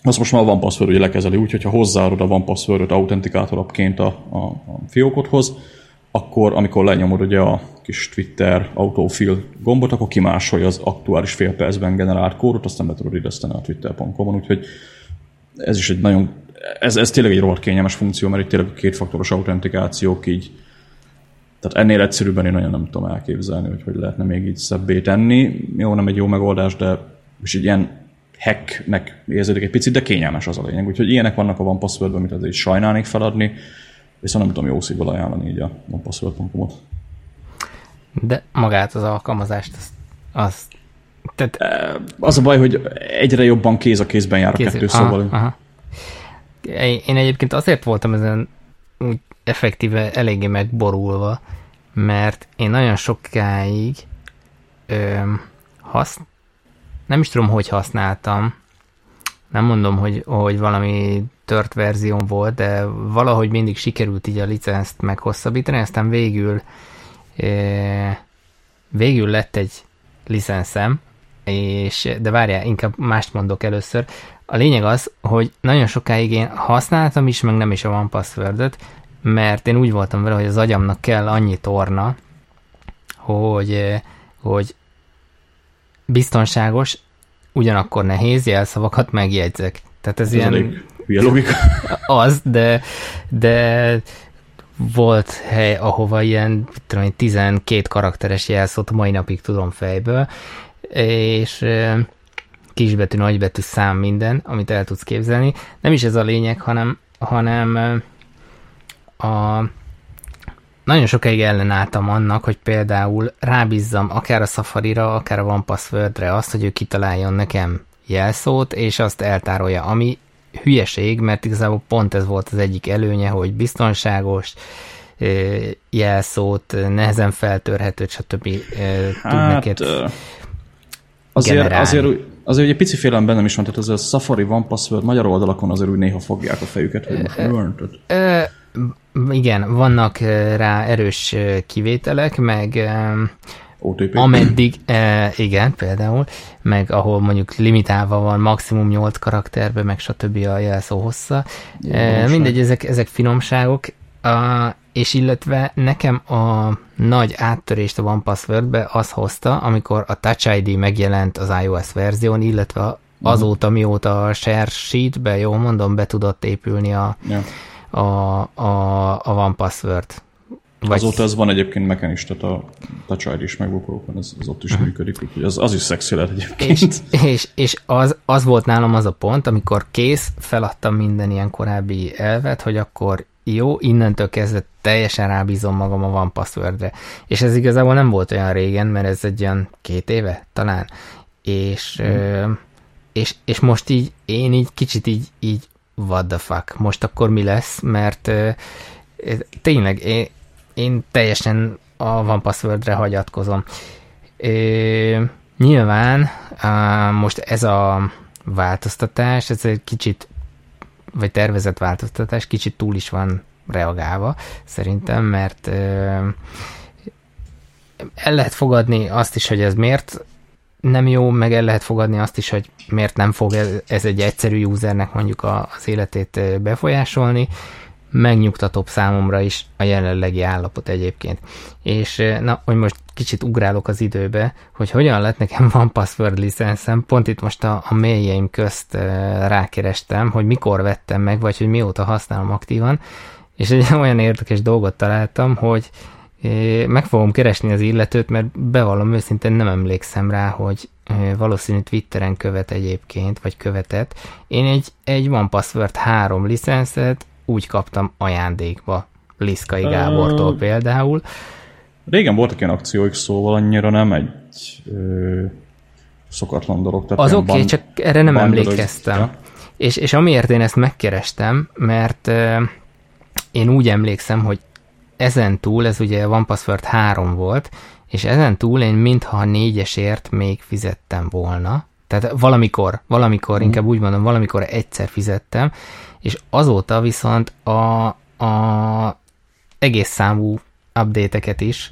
azt most már a OnePassword ugye lekezeli úgy, hogyha hozzáadod a OnePassword-ot autentikátorapként a, a, a fiókodhoz, akkor amikor lenyomod ugye a kis Twitter autofill gombot, akkor kimásolja az aktuális fél percben generált kódot, aztán be tudod ideszteni a twitter.com-on, úgyhogy ez is egy nagyon, ez, ez tényleg egy rohadt kényelmes funkció, mert itt tényleg kétfaktoros autentikációk így, tehát ennél egyszerűbben én nagyon nem tudom elképzelni, hogy hogy lehetne még így szebbé tenni. Jó, nem egy jó megoldás, de és egy ilyen hacknek érződik egy picit, de kényelmes az a lényeg. Úgyhogy ilyenek vannak a OnePassword-ben, amit azért sajnálnék feladni, viszont nem tudom jó szívvel ajánlani így a onepassword.com-ot. De magát az alkalmazást, az, az tehát... Az a baj, hogy egyre jobban kéz a kézben jár a kéz, kettő, aha, szóval... Aha. Én egyébként azért voltam ezen úgy effektíve eléggé megborulva, mert én nagyon sokáig ö, hasz, nem is tudom, hogy használtam. Nem mondom, hogy, hogy valami tört verzió volt, de valahogy mindig sikerült így a licenszt meghosszabbítani, aztán végül e, végül lett egy licenszem, és, de várjál, inkább mást mondok először. A lényeg az, hogy nagyon sokáig én használtam is, meg nem is a One password mert én úgy voltam vele, hogy az agyamnak kell annyi torna, hogy, hogy biztonságos, ugyanakkor nehéz jelszavakat megjegyzek. Tehát ez, ez ilyen... Hülye logika. Az, de, de volt hely, ahova ilyen tudom, 12 karakteres jelszót mai napig tudom fejből, és kisbetű, nagybetű szám minden, amit el tudsz képzelni. Nem is ez a lényeg, hanem, hanem a, nagyon sokáig ellenálltam annak, hogy például rábízzam akár a Safari-ra, akár a OnePassword-re azt, hogy ő kitaláljon nekem jelszót, és azt eltárolja, ami hülyeség, mert igazából pont ez volt az egyik előnye, hogy biztonságos, jelszót, nehezen feltörhetőt, stb. Hát, tud neked azért, azért, azért egy pici félelem bennem is van, tehát az a Safari One Password magyar oldalakon azért úgy néha fogják a fejüket, hogy most igen, vannak rá erős kivételek, meg OTP. ameddig, e, igen, például, meg ahol mondjuk limitálva van maximum 8 karakterbe, meg stb. a jelszó hossza. E, mindegy, ezek, ezek finomságok, a, és illetve nekem a nagy áttörést a OnePassword-be az hozta, amikor a Touch ID megjelent az iOS verzión, illetve azóta, mióta a Share Sheet-be, jól mondom, be tudott épülni a, yeah a, a, a One Password. Vagy... Azóta ez van egyébként Mac-en is, tehát a Touch ID is megbukókon, ez, ez ott is uh-huh. működik, úgyhogy az, az is szexi lehet egyébként. És, és, és az, az volt nálam az a pont, amikor kész, feladtam minden ilyen korábbi elvet, hogy akkor jó, innentől kezdve teljesen rábízom magam a One Passwordre. És ez igazából nem volt olyan régen, mert ez egy olyan két éve talán. És, hmm. ö, és, és most így én így kicsit így, így what the fuck, most akkor mi lesz, mert uh, tényleg én, én teljesen a One Passwordre hagyatkozom. Uh, nyilván uh, most ez a változtatás, ez egy kicsit, vagy tervezett változtatás kicsit túl is van reagálva, szerintem, mert uh, el lehet fogadni azt is, hogy ez miért nem jó, meg el lehet fogadni azt is, hogy miért nem fog ez, ez egy egyszerű usernek mondjuk a, az életét befolyásolni, megnyugtatóbb számomra is a jelenlegi állapot egyébként. És na, hogy most kicsit ugrálok az időbe, hogy hogyan lett nekem van password licenszem, pont itt most a, a mailjeim közt rákerestem, hogy mikor vettem meg, vagy hogy mióta használom aktívan, és egy olyan érdekes dolgot találtam, hogy meg fogom keresni az illetőt, mert bevallom őszintén nem emlékszem rá, hogy valószínű Twitteren követ egyébként, vagy követett. Én egy, egy One Password 3 licenszet úgy kaptam ajándékba Liszkai Gábortól például. Régen voltak ilyen akcióik, szóval annyira nem egy ö, szokatlan dolog. Tehát az oké, okay, csak erre nem emlékeztem. Ja. És, és amiért én ezt megkerestem, mert ö, én úgy emlékszem, hogy ezen túl, ez ugye One Password 3 volt, és ezen túl én mintha a négyesért még fizettem volna, Tehát valamikor, valamikor, mm. inkább úgy mondom, valamikor egyszer fizettem, és azóta viszont a, a egész számú update-eket is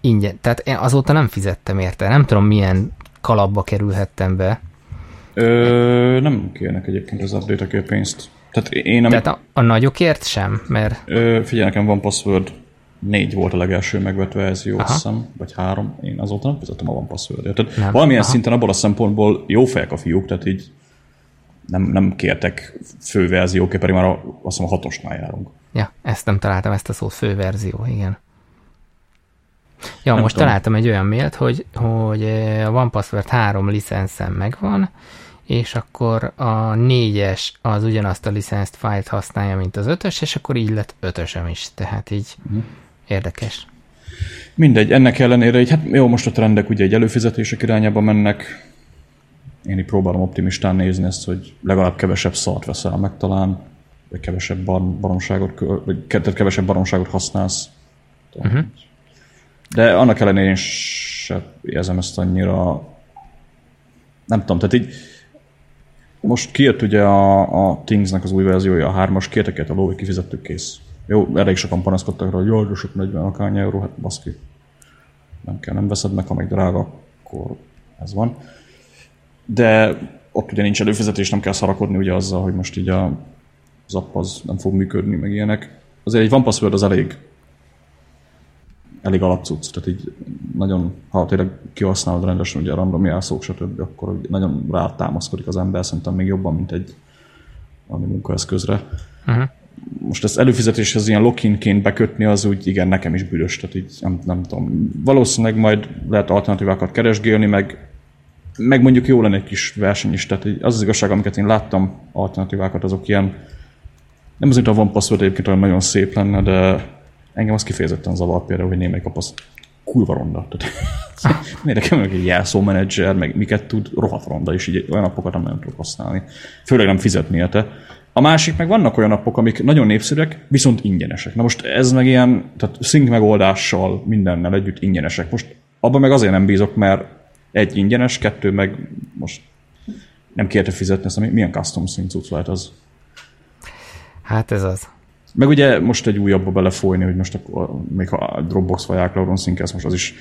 ingyen, tehát én azóta nem fizettem érte, nem tudom milyen kalapba kerülhettem be. Ö, nem kérnek egyébként az update-ekért pénzt. Tehát én... Amit... Tehát a, a nagyokért sem, mert... Ö, figyelj, nekem van password négy volt a legelső megvett verzió, azt hiszem, vagy három. Én azóta nem fizettem a OnePassword-ért. Tehát nem. valamilyen Aha. szinten abból a szempontból jó fejek a fiúk, tehát így nem, nem kértek főverzióként, pedig már a, azt hiszem a hatosnál járunk. Ja, ezt nem találtam, ezt a szót főverzió, igen. Ja, nem most tudom. találtam egy olyan mailt, hogy, hogy a OnePassword 3 licenszen megvan, és akkor a négyes az ugyanazt a licenszt fájlt használja, mint az ötös, és akkor így lett ötösem is, tehát így uh-huh. érdekes. Mindegy, ennek ellenére, így, hát jó, most a trendek ugye egy előfizetések irányába mennek, én így próbálom optimistán nézni ezt, hogy legalább kevesebb szart veszel meg talán, vagy kevesebb bar- baromságot, vagy kevesebb baromságot használsz. Uh-huh. De annak ellenére én sem érzem ezt annyira, nem tudom, tehát így most kijött ugye a, a Things-nek az új verziója, a hármas, kérteket a lóvé kifizettük kész. Jó, elég sokan panaszkodtak rá, hogy jól, de sok 40 akány euró, hát baszki. Nem kell, nem veszed meg, ha meg drága, akkor ez van. De ott ugye nincs előfizetés, nem kell szarakodni ugye azzal, hogy most így a, az app az nem fog működni, meg ilyenek. Azért egy van password az elég elég alapcucc, tehát így nagyon, ha tényleg kihasználod rendesen ugye a random jelszók, stb., akkor nagyon rá támaszkodik az ember, szerintem még jobban, mint egy valami munkaeszközre. Uh-huh. Most ezt előfizetéshez ilyen lokinként bekötni, az úgy igen, nekem is büdös, tehát így nem, nem tudom. Valószínűleg majd lehet alternatívákat keresgélni, meg, meg mondjuk jó lenne egy kis verseny is, tehát az az igazság, amiket én láttam alternatívákat, azok ilyen nem az, hogy a van password egyébként olyan nagyon szép lenne, de engem az kifejezetten zavar például, hogy némelyik kapasz kurva ronda. Tehát, miért nekem egy jelszó menedzser, meg miket tud, rohadt ronda, és így olyan napokat nem nagyon tudok használni. Főleg nem fizetni érte. A másik meg vannak olyan napok, amik nagyon népszerűek, viszont ingyenesek. Na most ez meg ilyen, tehát sync megoldással, mindennel együtt ingyenesek. Most abban meg azért nem bízok, mert egy ingyenes, kettő meg most nem kérte fizetni, ezt milyen custom cucc lehet az? Hát ez az. Meg ugye most egy újabbba belefolyni, hogy most akkor, még ha Dropbox vagy iCloud-on szinkesz, most az is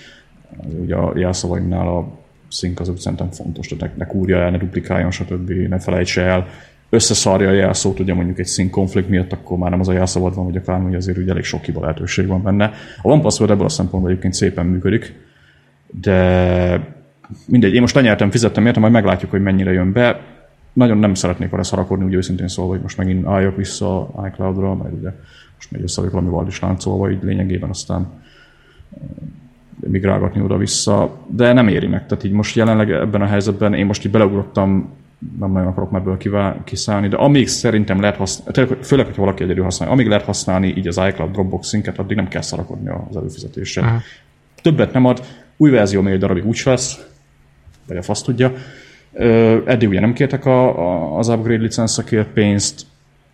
ugye a jelszavaimnál a szink az úgy szerintem fontos, tehát ne, ne kúrja el, ne duplikáljon, stb. ne felejtse el. Összeszarja a jelszót, ugye mondjuk egy szink konflikt miatt, akkor már nem az a jelszavad van, vagy akár, hogy azért ugye elég sok hiba lehetőség van benne. A OnePassword ebből a szempontból egyébként szépen működik, de mindegy, én most lenyertem, fizettem értem, majd meglátjuk, hogy mennyire jön be nagyon nem szeretnék vele szarakodni, úgy őszintén szólva, hogy most megint álljak vissza iCloud-ra, mert ugye most megy össze valamival is láncolva, így lényegében aztán migrálgatni oda-vissza, de nem éri meg. Tehát így most jelenleg ebben a helyzetben én most így beleugrottam, nem nagyon akarok ebből kiszállni, de amíg szerintem lehet használni, főleg, hogyha valaki egyedül használja, amíg lehet használni így az iCloud Dropbox szinket, addig nem kell szarakodni az előfizetéssel. Uh-huh. Többet nem ad, új verzió még egy darabig úgy vesz, vagy a fasz tudja, Eddig ugye nem kértek a, a, az upgrade licenszakért pénzt.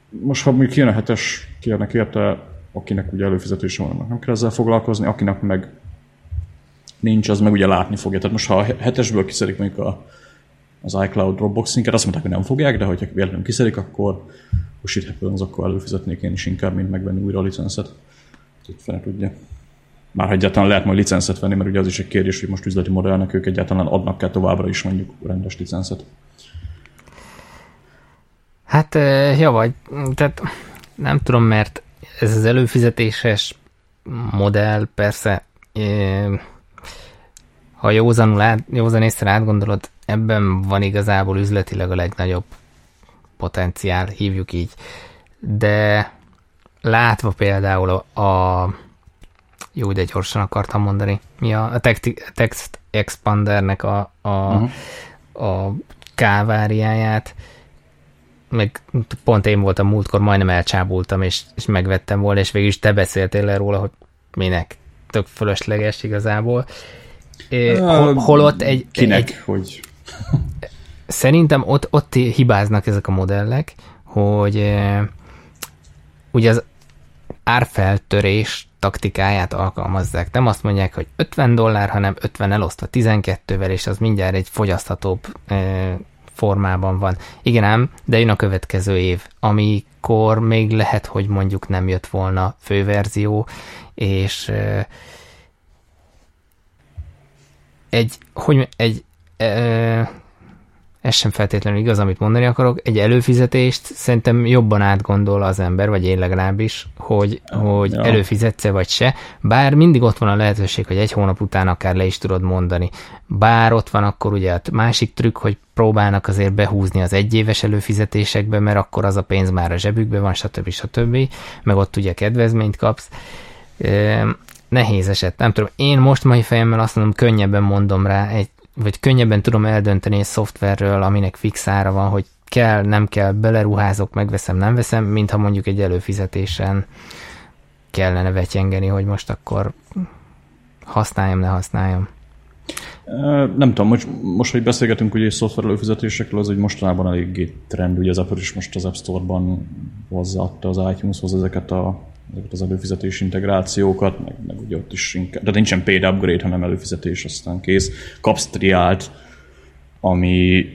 Most, ha még kijön a hetes, kérnek érte, akinek ugye előfizetése van, nem kell ezzel foglalkozni, akinek meg nincs, az meg ugye látni fogja. Tehát most, ha a hetesből kiszedik mondjuk a, az iCloud Dropbox-inket, azt mondták, hogy nem fogják, de hogyha véletlenül kiszedik, akkor push it happens, akkor előfizetnék én is inkább, mint megvenni újra a licenszet. Tehát fene tudja már egyáltalán lehet majd licenszet venni, mert ugye az is egy kérdés, hogy most üzleti modellnek ők egyáltalán adnak-e továbbra is mondjuk rendes licenszet. Hát, ja vagy, tehát nem tudom, mert ez az előfizetéses modell persze, ha józanul át, józan észre átgondolod, ebben van igazából üzletileg a legnagyobb potenciál, hívjuk így. De látva például a, a jó, de gyorsan akartam mondani. Mi a, a text expandernek a, a, uh-huh. a káváriáját, meg pont én voltam múltkor, majdnem elcsábultam, és, és megvettem volna, és végül is te beszéltél le róla, hogy minek tök fölösleges igazából. É, hol, holott egy... Kinek, egy, hogy... Szerintem ott, ott hibáznak ezek a modellek, hogy ugye az árfeltörést taktikáját alkalmazzák. Nem azt mondják, hogy 50 dollár, hanem 50 elosztva 12-vel, és az mindjárt egy fogyaszthatóbb formában van. Igen ám, de jön a következő év, amikor még lehet, hogy mondjuk nem jött volna főverzió, és egy, hogy egy e, ez sem feltétlenül igaz, amit mondani akarok, egy előfizetést szerintem jobban átgondol az ember, vagy én legalábbis, hogy, hogy ja. előfizetsz-e vagy se, bár mindig ott van a lehetőség, hogy egy hónap után akár le is tudod mondani. Bár ott van akkor ugye a másik trükk, hogy próbálnak azért behúzni az egyéves előfizetésekbe, mert akkor az a pénz már a zsebükbe van, stb. stb. Meg ott ugye kedvezményt kapsz. Nehéz eset, nem tudom. Én most mai fejemmel azt mondom, könnyebben mondom rá egy vagy könnyebben tudom eldönteni egy szoftverről, aminek fix ára van, hogy kell, nem kell, beleruházok, megveszem, nem veszem, mintha mondjuk egy előfizetésen kellene vetyengeni, hogy most akkor használjam, ne használjam. Nem tudom, most, most hogy beszélgetünk ugye szoftver előfizetésekről, az egy mostanában eléggé trend, ugye az Apple is most az App Store-ban hozzáadta az iTunes-hoz ezeket a ezeket az előfizetési integrációkat, meg, meg ugye ott is inkább, de nincsen paid upgrade, hanem előfizetés, aztán kész. Kapsz triált, ami,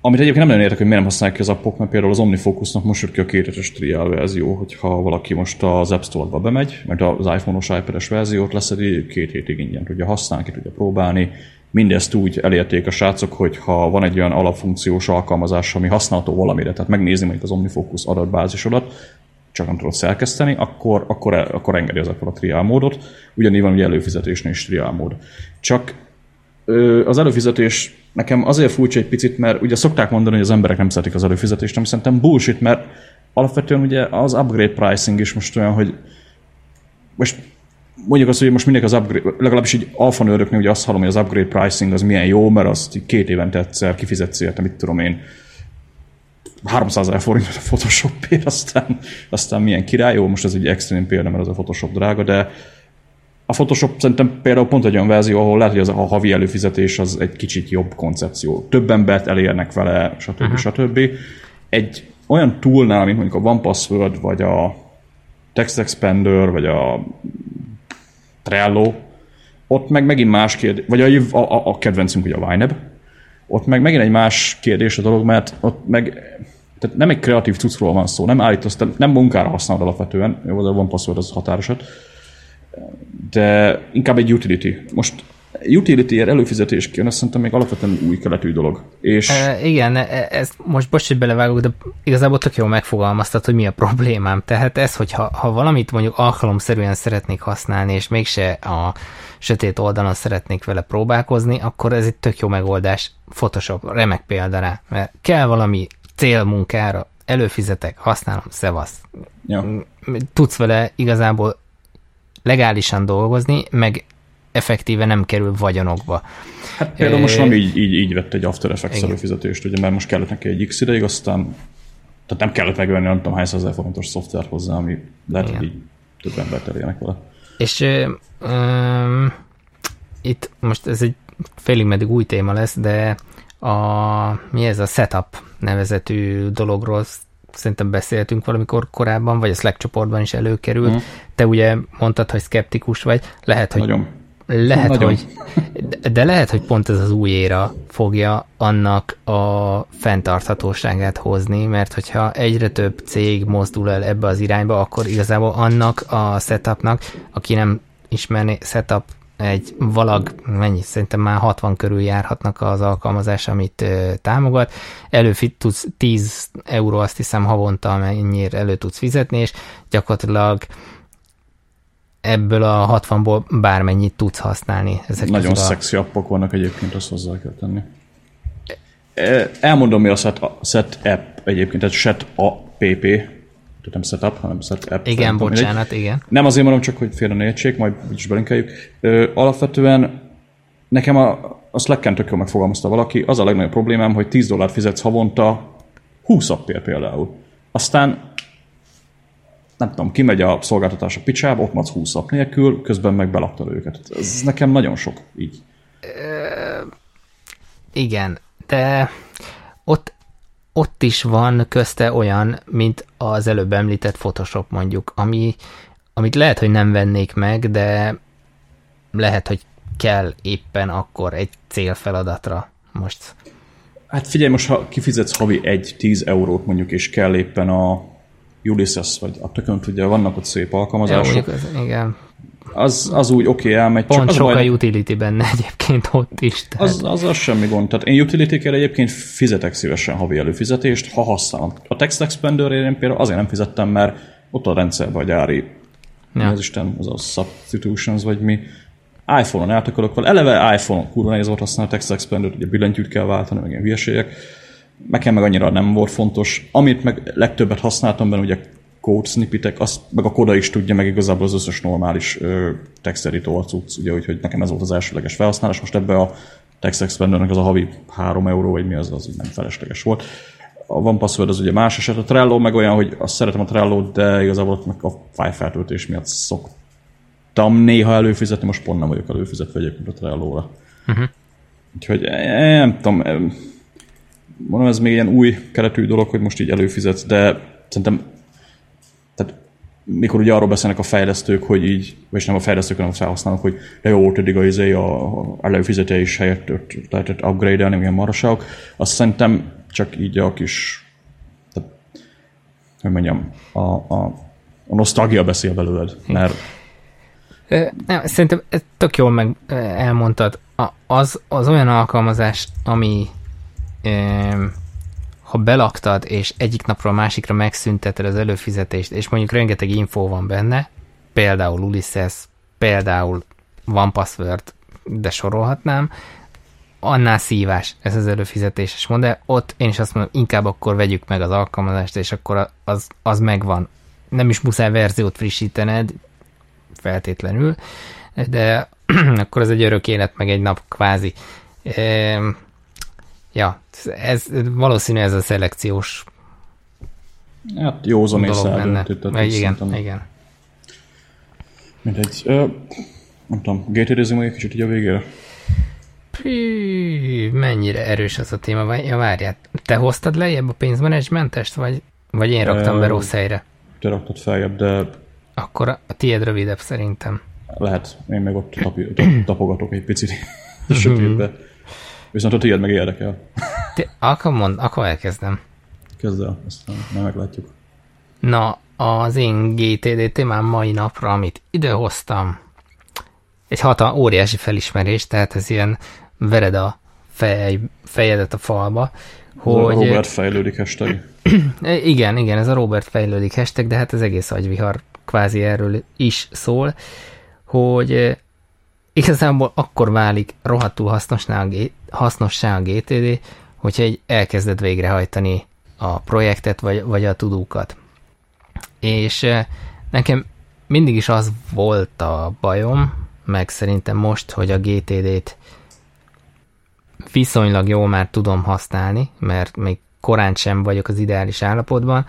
amit egyébként nem nagyon értek, hogy miért nem használják ki az appok, mert például az OmniFocusnak most jött ki a kétetes triál verzió, hogyha valaki most az App Store-ba bemegy, meg az iPhone-os, iPad-es verziót leszedi, két hétig ingyen tudja használni, ki tudja próbálni. Mindezt úgy elérték a srácok, hogy ha van egy olyan alapfunkciós alkalmazás, ami használható valamire, tehát megnézni mondjuk az OmniFocus adatbázisodat, csak nem tudod szerkeszteni, akkor, akkor, akkor engedi az Apple a trial módot. Ugyanígy van ugye előfizetésnél is trial mód. Csak az előfizetés nekem azért furcsa egy picit, mert ugye szokták mondani, hogy az emberek nem szeretik az előfizetést, ami szerintem bullshit, mert alapvetően ugye az upgrade pricing is most olyan, hogy most mondjuk azt, hogy most mindenki az upgrade, legalábbis így alfa nőröknél ugye azt hallom, hogy az upgrade pricing az milyen jó, mert azt két évente egyszer kifizetsz érte, mit tudom én, 300 ezer forint a Photoshopért, aztán, aztán milyen király, jó, most ez egy extrém példa, mert az a Photoshop drága, de a Photoshop szerintem például pont egy olyan verzió, ahol lehet, hogy az a havi előfizetés az egy kicsit jobb koncepció. Több embert elérnek vele, stb. Uh-huh. stb. Egy olyan toolnál, mint mondjuk a OnePassword, vagy a Text Expander, vagy a Trello, ott meg megint más kérdés, vagy a, a, a kedvencünk ugye a YNAB, ott meg megint egy más kérdés a dolog, mert ott meg tehát nem egy kreatív cuccról van szó, nem állítasz, nem munkára használod alapvetően, jó, de van password az határosat, de inkább egy utility. Most utility előfizetés kijön, azt szerintem még alapvetően új keletű dolog. És... E, igen, e, ez most bocs, hogy belevágok, de igazából tök jól megfogalmaztad, hogy mi a problémám. Tehát ez, hogy ha, ha valamit mondjuk alkalomszerűen szeretnék használni, és mégse a sötét oldalon szeretnék vele próbálkozni, akkor ez egy tök jó megoldás. Photoshop, remek példa rá, mert kell valami célmunkára, előfizetek, használom, szevasz. Ja. Tudsz vele igazából legálisan dolgozni, meg effektíve nem kerül vagyonokba. Hát például most nem így, így, így vett egy After Effects előfizetést, ugye, mert most kellett neki egy X ideig, aztán tehát nem kellett megvenni nem tudom hány százezer forintos szoftvert hozzá, ami lehet, Igen. hogy így több embert elérnek vele. És ö, ö, itt most ez egy félig meddig új téma lesz, de a, mi ez a setup nevezetű dologról szerintem beszéltünk valamikor korábban, vagy a Slack csoportban is előkerült. Mm. Te ugye mondtad, hogy skeptikus vagy, lehet, hogy Nagyon. Lehet, Nagyon. hogy, de lehet, hogy pont ez az új éra fogja annak a fenntarthatóságát hozni, mert hogyha egyre több cég mozdul el ebbe az irányba, akkor igazából annak a setupnak, aki nem ismerné setup egy valag, mennyi, szerintem már 60 körül járhatnak az alkalmazás, amit ö, támogat. Elő tudsz 10 euró, azt hiszem havonta, amennyire elő tudsz fizetni, és gyakorlatilag ebből a 60-ból bármennyit tudsz használni. Ezek Nagyon a... szexi appok vannak egyébként, azt hozzá kell tenni. E, elmondom, mi a set, a set app egyébként, tehát set app, tehát nem setup, hanem set app. Igen, bocsánat, mindegy. igen. Nem azért mondom csak, hogy félre ne értsék, majd is belinkeljük. Alapvetően nekem a, a Slack-en tök jól megfogalmazta valaki, az a legnagyobb problémám, hogy 10 dollár fizetsz havonta 20 appért például. Aztán nem tudom, kimegy a szolgáltatás a picsába, ott madsz 20 app nélkül, közben meg belaptad őket. Ez nekem nagyon sok így. Ö, igen, de ott, ott is van közte olyan, mint az előbb említett Photoshop mondjuk, ami, amit lehet, hogy nem vennék meg, de lehet, hogy kell éppen akkor egy célfeladatra most. Hát figyelj, most ha kifizetsz havi egy 10 eurót mondjuk, és kell éppen a Ulysses, vagy a tökönt, ugye vannak ott szép alkalmazások. Ez, igen. Az, az úgy oké, okay, elmegy. Pont csak sok az a utility benne egyébként ott is. Tehát... Az, az, az semmi gond. Tehát én utility egyébként fizetek szívesen havi előfizetést, ha használom. A Text expander én például azért nem fizettem, mert ott a rendszerben a gyári ja. az Isten, az a substitutions, vagy mi. iPhone-on eltökölök vele. Eleve iPhone-on kurva nehéz volt használni a Text expander ugye billentyűt kell váltani, meg ilyen hülyeségek. Nekem meg annyira nem volt fontos. Amit meg legtöbbet használtam benne, ugye code snippitek, azt meg a koda is tudja, meg igazából az összes normális text editor cucc, ugye, úgyhogy nekem ez volt az elsőleges felhasználás. Most ebbe a Text Expandernek az a havi 3 euró, vagy mi az, az nem felesleges volt. A One Password az ugye más eset, a Trello meg olyan, hogy azt szeretem a Trello, de igazából ott meg a file feltöltés miatt szoktam néha előfizetni, most pont nem vagyok előfizetve egyébként a Trello-ra. Uh-huh. Úgyhogy eh, nem tudom, eh, mondom, ez még ilyen új keretű dolog, hogy most így előfizetsz, de szerintem mikor ugye arról beszélnek a fejlesztők, hogy így, vagy nem a fejlesztők, hanem a felhasználók, hogy de jó volt eddig a, izé, a, előfizetés helyett lehetett upgrade-elni, milyen maraságok, azt szerintem csak így a kis, tehát, hogy mondjam, a, a, a nosztalgia beszél belőled, mert nem, szerintem tök jól meg elmondtad. Az, az olyan alkalmazás, ami ha belaktad, és egyik napról a másikra megszünteted az előfizetést, és mondjuk rengeteg info van benne, például Ulysses, például van password, de sorolhatnám, annál szívás ez az előfizetéses modell. Ott én is azt mondom, inkább akkor vegyük meg az alkalmazást, és akkor az, az megvan. Nem is muszáj verziót frissítened, feltétlenül, de akkor ez egy örök élet, meg egy nap kvázi. Ja, ez valószínű ez a szelekciós Hát józan és lenne. Igen, igen. Mindegy. Ö, nem tudom, gated egy kicsit így a végére? Pű, mennyire erős az a téma. Ja, várját, te hoztad lejjebb a pénzmenedzsmentest, vagy, vagy én raktam be rossz helyre? Te raktad feljebb, de... Akkor a tiéd rövidebb szerintem. Lehet, én meg ott tapogatok egy picit sötétbe. Viszont a tiéd meg érdekel. Te, akkor mond, akkor elkezdem. Kezd el, aztán nem meglátjuk. Na, az én GTD témám mai napra, amit időhoztam, egy hata, óriási felismerés, tehát ez ilyen vered a fej, fejedet a falba, hogy... A Robert fejlődik hashtag. igen, igen, ez a Robert fejlődik hashtag, de hát az egész agyvihar kvázi erről is szól, hogy igazából akkor válik rohadtul hasznossá a, hasznossá a GTD, hogyha egy elkezded végrehajtani a projektet, vagy, vagy a tudókat. És nekem mindig is az volt a bajom, meg szerintem most, hogy a GTD-t viszonylag jól már tudom használni, mert még korán sem vagyok az ideális állapotban,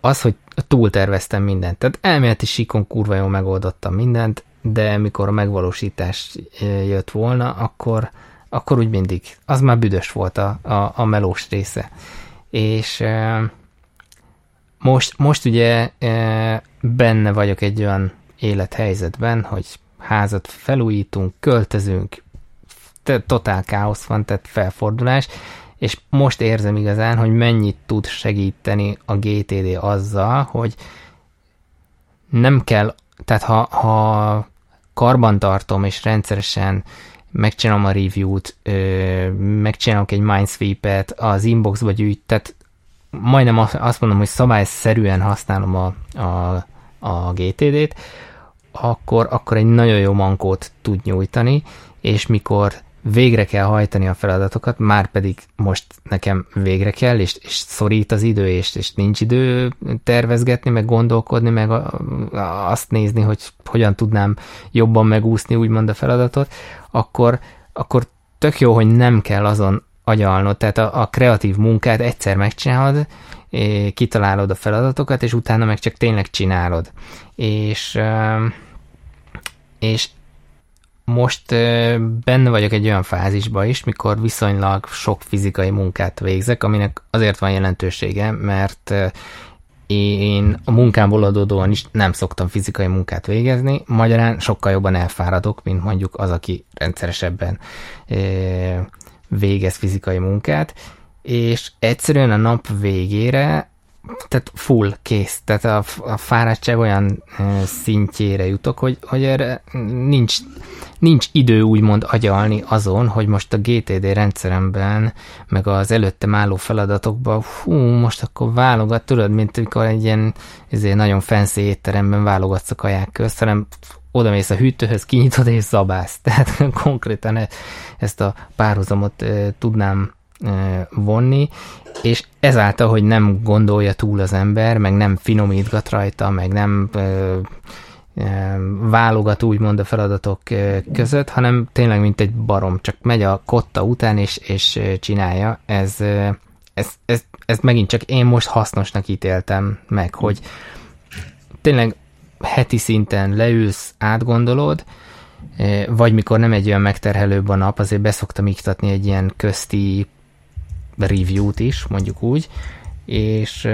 az, hogy túlterveztem mindent. Tehát elméleti síkon kurva jól megoldottam mindent, de mikor a megvalósítás jött volna, akkor, akkor úgy mindig, az már büdös volt a, a, a melós része. És e, most, most ugye e, benne vagyok egy olyan élethelyzetben, hogy házat felújítunk, költözünk, totál káosz van, tehát felfordulás, és most érzem igazán, hogy mennyit tud segíteni a GTD azzal, hogy nem kell, tehát ha, ha karbantartom, és rendszeresen megcsinálom a review-t, megcsinálok egy Minesweep-et, az inboxba gyűjt, tehát majdnem azt mondom, hogy szabályszerűen használom a, a, a GTD-t, akkor, akkor egy nagyon jó mankót tud nyújtani, és mikor végre kell hajtani a feladatokat, már pedig most nekem végre kell, és, és szorít az idő, és, és nincs idő tervezgetni, meg gondolkodni, meg a, a, azt nézni, hogy hogyan tudnám jobban megúszni úgymond a feladatot, akkor, akkor tök jó, hogy nem kell azon agyalnod, tehát a, a kreatív munkát egyszer megcsinálod, kitalálod a feladatokat, és utána meg csak tényleg csinálod. És, és most benne vagyok egy olyan fázisba is, mikor viszonylag sok fizikai munkát végzek, aminek azért van jelentősége, mert én a munkámból adódóan is nem szoktam fizikai munkát végezni, magyarán sokkal jobban elfáradok, mint mondjuk az, aki rendszeresebben végez fizikai munkát, és egyszerűen a nap végére tehát full kész, tehát a, a fáradtság olyan szintjére jutok, hogy, hogy erre nincs, nincs idő úgymond agyalni azon, hogy most a GTD rendszeremben, meg az előttem álló feladatokban, hú, most akkor válogat, tudod, mint amikor egy ilyen ezért nagyon fancy étteremben válogatsz a kaják közt, hanem oda mész a hűtőhöz, kinyitod és zabálsz. Tehát konkrétan e, ezt a párhuzamot tudnám vonni, és ezáltal, hogy nem gondolja túl az ember, meg nem finomítgat rajta, meg nem válogat úgymond a feladatok között, hanem tényleg mint egy barom, csak megy a kotta után és, és csinálja. Ez, ez, ez, ez megint csak én most hasznosnak ítéltem meg, hogy tényleg heti szinten leülsz, átgondolod, vagy mikor nem egy olyan megterhelőbb a nap, azért beszoktam iktatni egy ilyen közti review-t is, mondjuk úgy, és,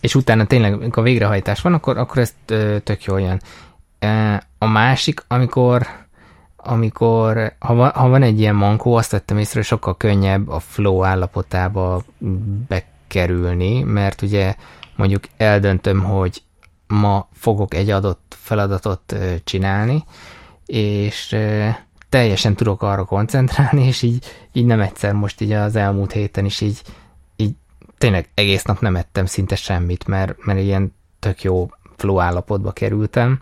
és utána tényleg, amikor végrehajtás van, akkor, akkor ez tök jól jön. A másik, amikor amikor, ha van, ha van egy ilyen mankó, azt vettem észre, hogy sokkal könnyebb a flow állapotába bekerülni, mert ugye mondjuk eldöntöm, hogy ma fogok egy adott feladatot csinálni, és teljesen tudok arra koncentrálni, és így, így nem egyszer most így az elmúlt héten is így, így tényleg egész nap nem ettem szinte semmit, mert, mert ilyen tök jó flow állapotba kerültem.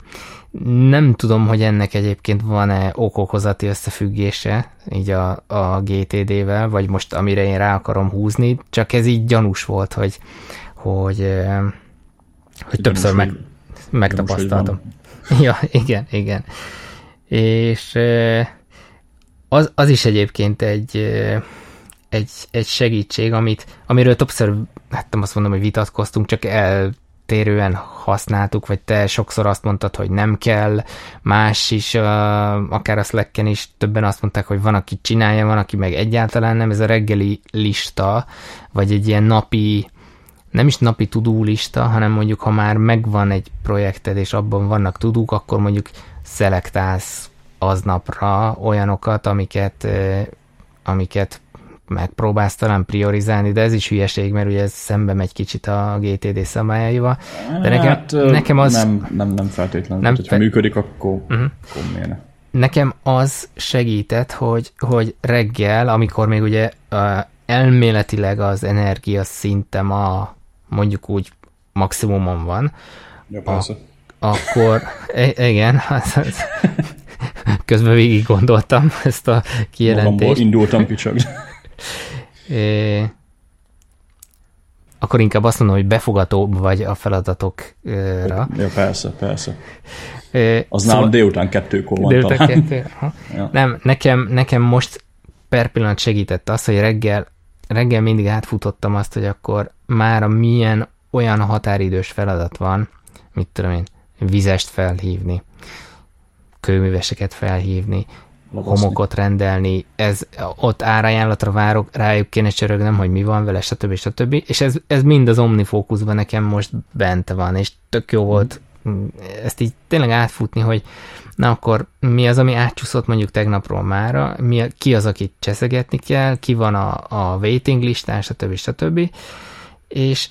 Nem tudom, hogy ennek egyébként van-e okokozati összefüggése így a, a GTD-vel, vagy most amire én rá akarom húzni, csak ez így gyanús volt, hogy, hogy, hogy többször meg, megtapasztaltam. Ja, igen, igen. És az, az is egyébként egy, egy, egy segítség, amit, amiről többször, hát nem azt mondom, hogy vitatkoztunk, csak eltérően használtuk, vagy te sokszor azt mondtad, hogy nem kell, más is, akár a slack is többen azt mondták, hogy van, aki csinálja, van, aki meg egyáltalán nem, ez a reggeli lista, vagy egy ilyen napi, nem is napi tudó lista, hanem mondjuk, ha már megvan egy projekted, és abban vannak tudók, akkor mondjuk szelektálsz aznapra olyanokat, amiket, amiket megpróbálsz talán priorizálni, de ez is hülyeség, mert ugye ez szembe megy kicsit a GTD szabályaival. De nekem, hát, nekem az... Nem, nem, nem feltétlenül. Nem, fe... működik, akkor, uh-huh. akkor miért Nekem az segített, hogy, hogy reggel, amikor még ugye elméletileg az energia szintem a mondjuk úgy maximumon van, ja, a, akkor igen, az, az, Közben végig gondoltam ezt a kijelentést. Magamból indultam kicsak. é, akkor inkább azt mondom, hogy befogatóbb vagy a feladatokra. Ja, persze, persze. É, az szóval, nálam délután kettőkor van délután talán. Kettő, ja. Nem, nekem, nekem most per pillanat segített az, hogy reggel, reggel mindig átfutottam azt, hogy akkor már milyen olyan határidős feladat van, mit tudom én, vizest felhívni, kőműveseket felhívni, homokot rendelni, ez ott árajánlatra várok, rájuk kéne csörögnem, hogy mi van vele, stb. stb. És ez, ez mind az OmniFocusban nekem most bent van, és tök jó volt mm, ezt így tényleg átfutni, hogy na akkor mi az, ami átcsúszott mondjuk tegnapról mára, mi, ki az, akit cseszegetni kell, ki van a, a waiting listán, stb. stb. És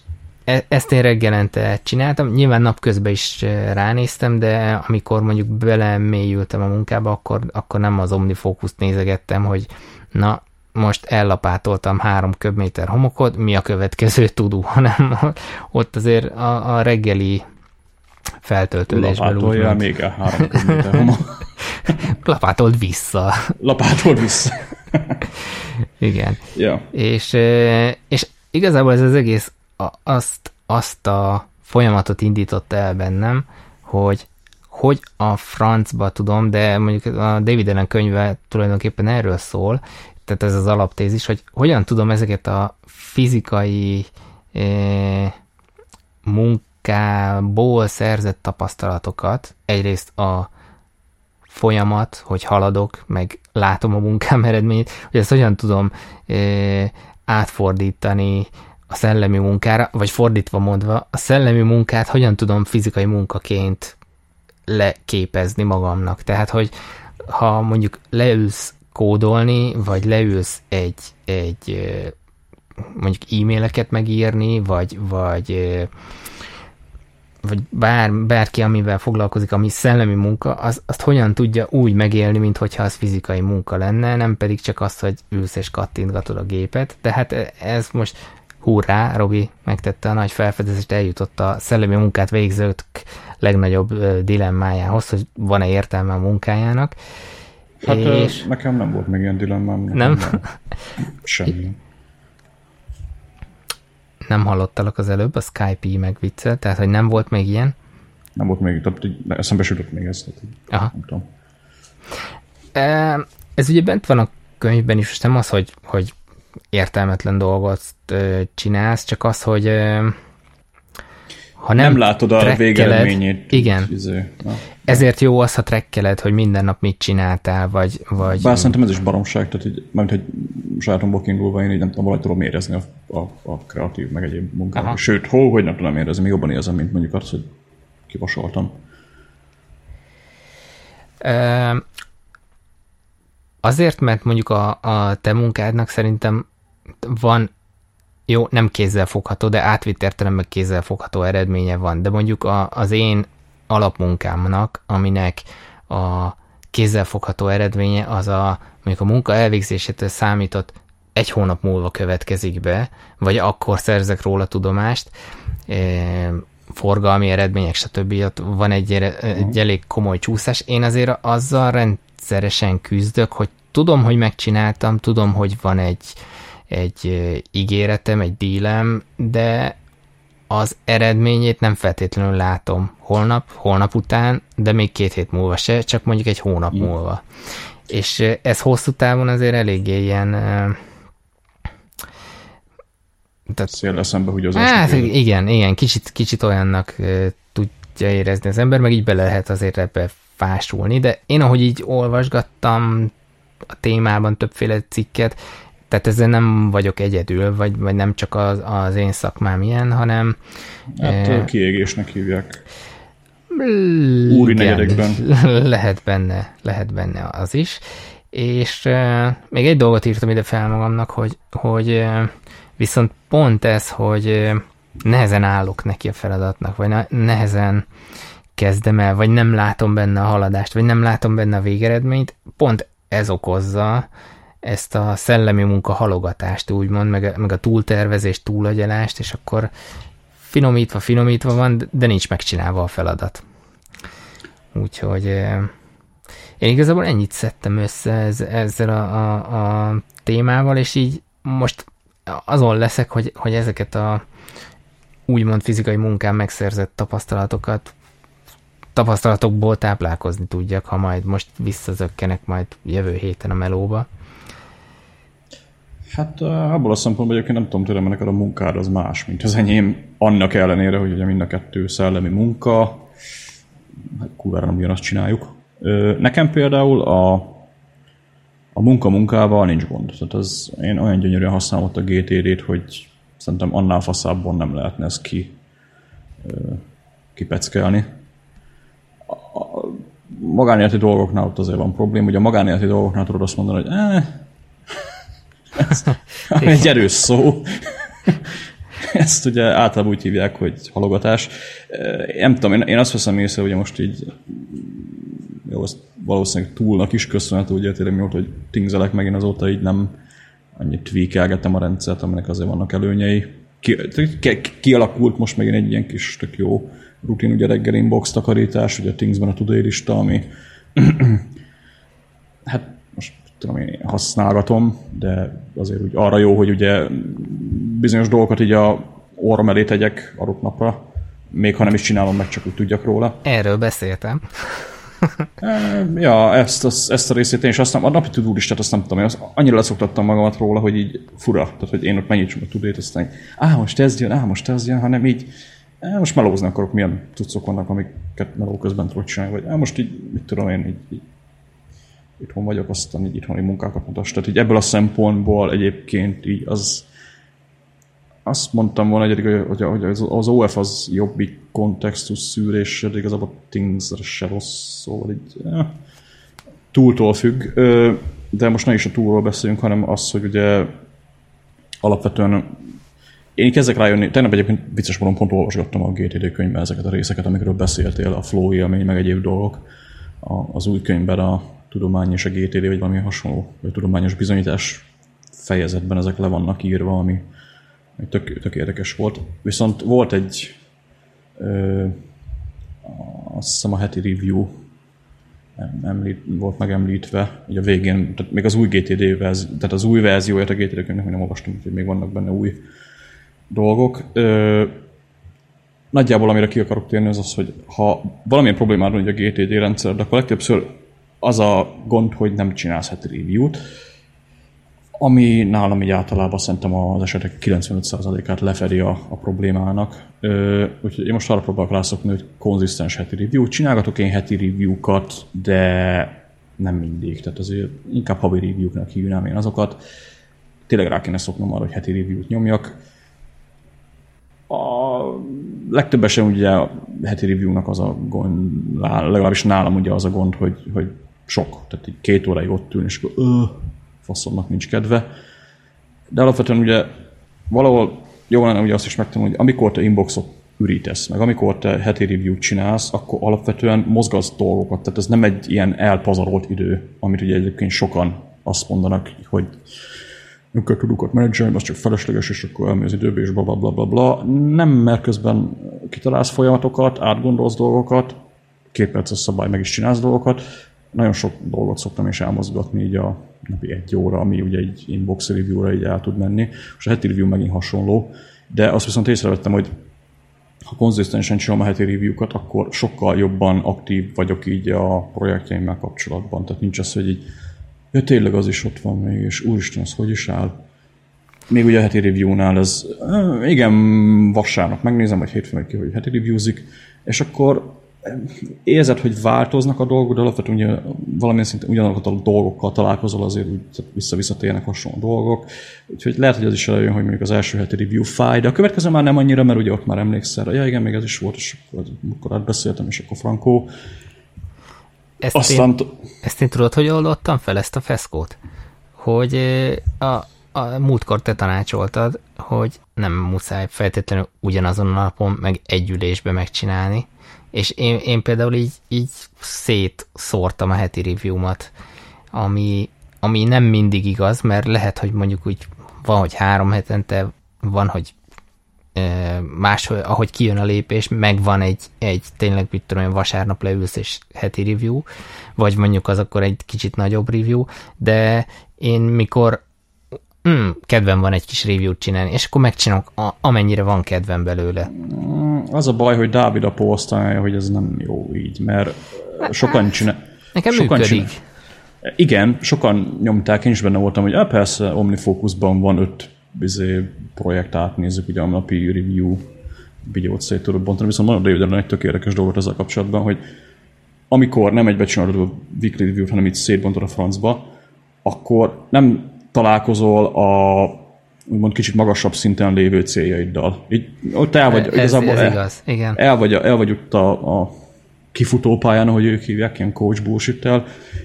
E, ezt én reggelente csináltam, nyilván napközben is e, ránéztem, de amikor mondjuk belemélyültem a munkába, akkor, akkor nem az OmniFocus-t nézegettem, hogy na, most ellapátoltam három köbméter homokot, mi a következő tudó, hanem ott azért a, a reggeli feltöltődésben Lapátolja még a három köbméter homok. Lapátold vissza. Lapátold vissza. Igen. Ja. És, e, és igazából ez az egész azt, azt a folyamatot indította el bennem, hogy hogy a francba tudom, de mondjuk a David Allen könyve tulajdonképpen erről szól, tehát ez az alaptézis, hogy hogyan tudom ezeket a fizikai eh, munkából szerzett tapasztalatokat, egyrészt a folyamat, hogy haladok, meg látom a munkám eredményét, hogy ezt hogyan tudom eh, átfordítani a szellemi munkára, vagy fordítva mondva, a szellemi munkát hogyan tudom fizikai munkaként leképezni magamnak. Tehát, hogy ha mondjuk leülsz kódolni, vagy leülsz egy, egy mondjuk e-maileket megírni, vagy, vagy vagy bár, bárki, amivel foglalkozik, ami szellemi munka, az, azt hogyan tudja úgy megélni, mint hogyha az fizikai munka lenne, nem pedig csak az, hogy ülsz és kattintgatod a gépet. Tehát ez most hurrá, Robi megtette a nagy felfedezést, eljutott a szellemi munkát végzők legnagyobb dilemmájához, hogy van-e értelme a munkájának. Hát és... nekem nem volt még ilyen dilemmám. Nem? nem. Semmi. Nem hallottalak az előbb, a Skype meg viccel, tehát hogy nem volt még ilyen? Nem volt még, tehát eszembe sütött még ez. Tehát, Aha. Nem tudom. Ez ugye bent van a könyvben is, és nem az, hogy, hogy értelmetlen dolgot csinálsz, csak az, hogy ha nem, nem látod a végeredményét. Igen. Izé. Ezért jó az, ha trekkeled, hogy minden nap mit csináltál, vagy... vagy Bár szerintem ez is baromság, tehát így, mert hogy sajátomból kiindulva én így nem tudom, valahogy tudom érezni a, a, a kreatív, meg egyéb munkát. Sőt, hol, hogy nem tudom érezni, még jobban érzem, mint mondjuk azt, hogy kivasoltam. Azért, mert mondjuk a, a te munkádnak szerintem van jó, nem kézzel fogható, de átvitt értelemben kézzel fogható eredménye van. De mondjuk a, az én alapmunkámnak, aminek a kézzel fogható eredménye az a, mondjuk a munka elvégzésétől számított egy hónap múlva következik be, vagy akkor szerzek róla tudomást, e, forgalmi eredmények, stb. Ott van egy, egy elég komoly csúszás. Én azért azzal rendszeresen küzdök, hogy tudom, hogy megcsináltam, tudom, hogy van egy, egy ígéretem, egy dílem, de az eredményét nem feltétlenül látom holnap, holnap után, de még két hét múlva se, csak mondjuk egy hónap mm. múlva. És ez hosszú távon azért eléggé ilyen... Tehát, Szél eszembe, hogy az hát, igen, igen, kicsit, kicsit olyannak tudja érezni az ember, meg így bele lehet azért ebbe fásulni, de én ahogy így olvasgattam a témában többféle cikket, tehát ezzel nem vagyok egyedül, vagy, vagy nem csak az, az én szakmám ilyen, hanem... Hát e, kiégésnek hívják. Úri negyedekben. Lehet benne, lehet benne az is. És e, még egy dolgot írtam ide fel magamnak, hogy, hogy viszont pont ez, hogy e, nehezen állok neki a feladatnak, vagy ne, nehezen kezdem el, vagy nem látom benne a haladást, vagy nem látom benne a végeredményt, pont ez okozza, ezt a szellemi munka halogatást, úgymond, meg, meg a túltervezést, túlagyalást, és akkor finomítva, finomítva van, de nincs megcsinálva a feladat. Úgyhogy én igazából ennyit szedtem össze ezzel a, a, a témával, és így most azon leszek, hogy, hogy ezeket a úgymond fizikai munkán megszerzett tapasztalatokat tapasztalatokból táplálkozni tudjak, ha majd most visszazökkenek majd jövő héten a melóba. Hát abból a szempontból egyébként nem tudom tőlem, neked a munkád az más, mint az enyém, annak ellenére, hogy ugye mind a kettő szellemi munka, hát kurvára nem ugyanazt csináljuk. Nekem például a, a munka munkával nincs gond. Tehát az, én olyan gyönyörűen használom ott a GTD-t, hogy szerintem annál faszábban nem lehetne ezt ki, kipeckelni. Magánéleti dolgoknál ott azért van probléma, hogy a magánéleti dolgoknál tudod azt mondani, hogy eh, ez egy erős szó. Ezt ugye általában úgy hívják, hogy halogatás. Nem tudom, én, én azt veszem észre, hogy most így jó, azt valószínűleg túlnak is köszönhető, ugye tényleg mióta, hogy tingzelek megint azóta így nem annyit tweakelgetem a rendszert, aminek azért vannak előnyei. Ki, ki, kialakult most megint egy ilyen kis tök jó rutin, ugye reggel inbox takarítás, ugye a Thingsben a today lista, ami hát most tudom én használgatom, de azért úgy arra jó, hogy ugye bizonyos dolgokat így a orrom elé tegyek adott napra, még ha nem is csinálom meg, csak úgy tudjak róla. Erről beszéltem. ja, ezt, az, ezt a részét én is azt nem, a napi tudulistát azt nem tudom, én azt annyira leszoktattam magamat róla, hogy így fura, tehát hogy én ott megnyitsam a tudét, aztán á, most ez jön, á, most ez jön, hanem így á, most melózni akarok, milyen tudszok vannak, amiket meló közben tudok csinálni, vagy á, most így, mit tudom én, így, így itthon vagyok, aztán így itthoni munkákat mutas. Tehát így ebből a szempontból egyébként így az azt mondtam volna, hogy, hogy, hogy az OF az jobbik kontextus szűrés, de igazából things se rossz, szóval így eh, túltól függ, de most ne is a túlról beszéljünk, hanem az, hogy ugye alapvetően én kezdek rájönni, tegnap egyébként vicces módon pont olvasgattam a GTD könyvben ezeket a részeket, amikről beszéltél, a flow élmény, meg egyéb dolgok. A, az új könyvben a tudomány és a GTD, vagy valami hasonló, vagy tudományos bizonyítás fejezetben ezek le vannak írva, ami tök, tök érdekes volt. Viszont volt egy ö, azt hiszem a heti review említ, volt megemlítve, hogy a végén, tehát még az új GTD verzió, tehát az új verzióját a GTD könyvnek még nem olvastam, úgyhogy még vannak benne új dolgok. Ö, nagyjából amire ki akarok térni az az, hogy ha valamilyen problémád van a GTD rendszer, akkor legtöbbször az a gond, hogy nem csinálsz heti review-t, ami nálam így általában szerintem az esetek 95%-át lefedi a, a problémának. Ö, úgyhogy én most arra próbálok rászokni, hogy konzisztens heti review. Csinálgatok én heti review-kat, de nem mindig. Tehát azért inkább havi review-knak hívnám én azokat. Tényleg rá kéne szoknom arra, hogy heti review-t nyomjak. A legtöbb esetben ugye a heti review-nak az a gond, legalábbis nálam ugye az a gond, hogy, hogy sok. Tehát így két óráig ott ülni, és akkor faszomnak nincs kedve. De alapvetően ugye valahol jó lenne ugye azt is megtanulni, hogy amikor te inboxot ürítesz, meg amikor te heti review csinálsz, akkor alapvetően mozgatsz dolgokat. Tehát ez nem egy ilyen elpazarolt idő, amit ugye egyébként sokan azt mondanak, hogy nem kell tudukat menedzselni, az csak felesleges, és akkor elmész időbe, és bla, bla, bla, bla, bla. Nem, mert közben kitalálsz folyamatokat, átgondolsz dolgokat, két perces szabály meg is csinálsz dolgokat. Nagyon sok dolgot szoktam is elmozgatni így a napi egy óra, ami ugye egy inbox review-ra így el tud menni. És a heti review megint hasonló, de azt viszont észrevettem, hogy ha konzisztensen csinálom a heti review-kat, akkor sokkal jobban aktív vagyok így a projektjeimmel kapcsolatban. Tehát nincs az, hogy így, ja tényleg az is ott van még, és úristen, az hogy is áll. Még ugye a heti review-nál ez, igen, vasárnap megnézem, vagy hétfőn ki, hogy heti reviewzik, és akkor érzed, hogy változnak a dolgok, de alapvetően ugye valamilyen szinten ugyanazokat a dolgokkal találkozol, azért úgy vissza-visszatérnek hasonló dolgok. Úgyhogy lehet, hogy az is előjön, hogy mondjuk az első heti review fáj, de a következő már nem annyira, mert ugye ott már emlékszel, ja igen, még ez is volt, és akkor, akkor átbeszéltem, és akkor Frankó. Ezt, Aztán... én, ezt én tudod, hogy oldottam fel ezt a feszkót? Hogy a, a múltkor te tanácsoltad, hogy nem muszáj feltétlenül ugyanazon a napon meg egy ülésbe megcsinálni, és én, én például így, így szétszórtam a heti review-mat, ami, ami nem mindig igaz, mert lehet, hogy mondjuk úgy van, hogy három hetente, van, hogy más, ahogy kijön a lépés, megvan egy, egy tényleg, mit tudom, vasárnap leülsz és heti review, vagy mondjuk az akkor egy kicsit nagyobb review, de én mikor mm, kedvem van egy kis review-t csinálni, és akkor megcsinálok, a, amennyire van kedvem belőle. Mm, az a baj, hogy Dávid a posztálja, hogy ez nem jó így, mert sokan csinál... Nekem sokan működik. Csinál, igen, sokan nyomták, én is benne voltam, hogy persze OmniFocusban van öt bizé, projekt átnézzük, ugye a napi review videót szét tudod bontani, viszont mondom David egy tök érdekes dolgot ezzel kapcsolatban, hogy amikor nem egybe csinálod a weekly review-t, hanem itt szétbontod a francba, akkor nem találkozol a úgymond kicsit magasabb szinten lévő céljaiddal. Így, ott el vagy, ez, igazából ez el, igaz, igen. El vagy, el vagy ott a, a kifutópályán, ahogy ők hívják, ilyen coach bullshit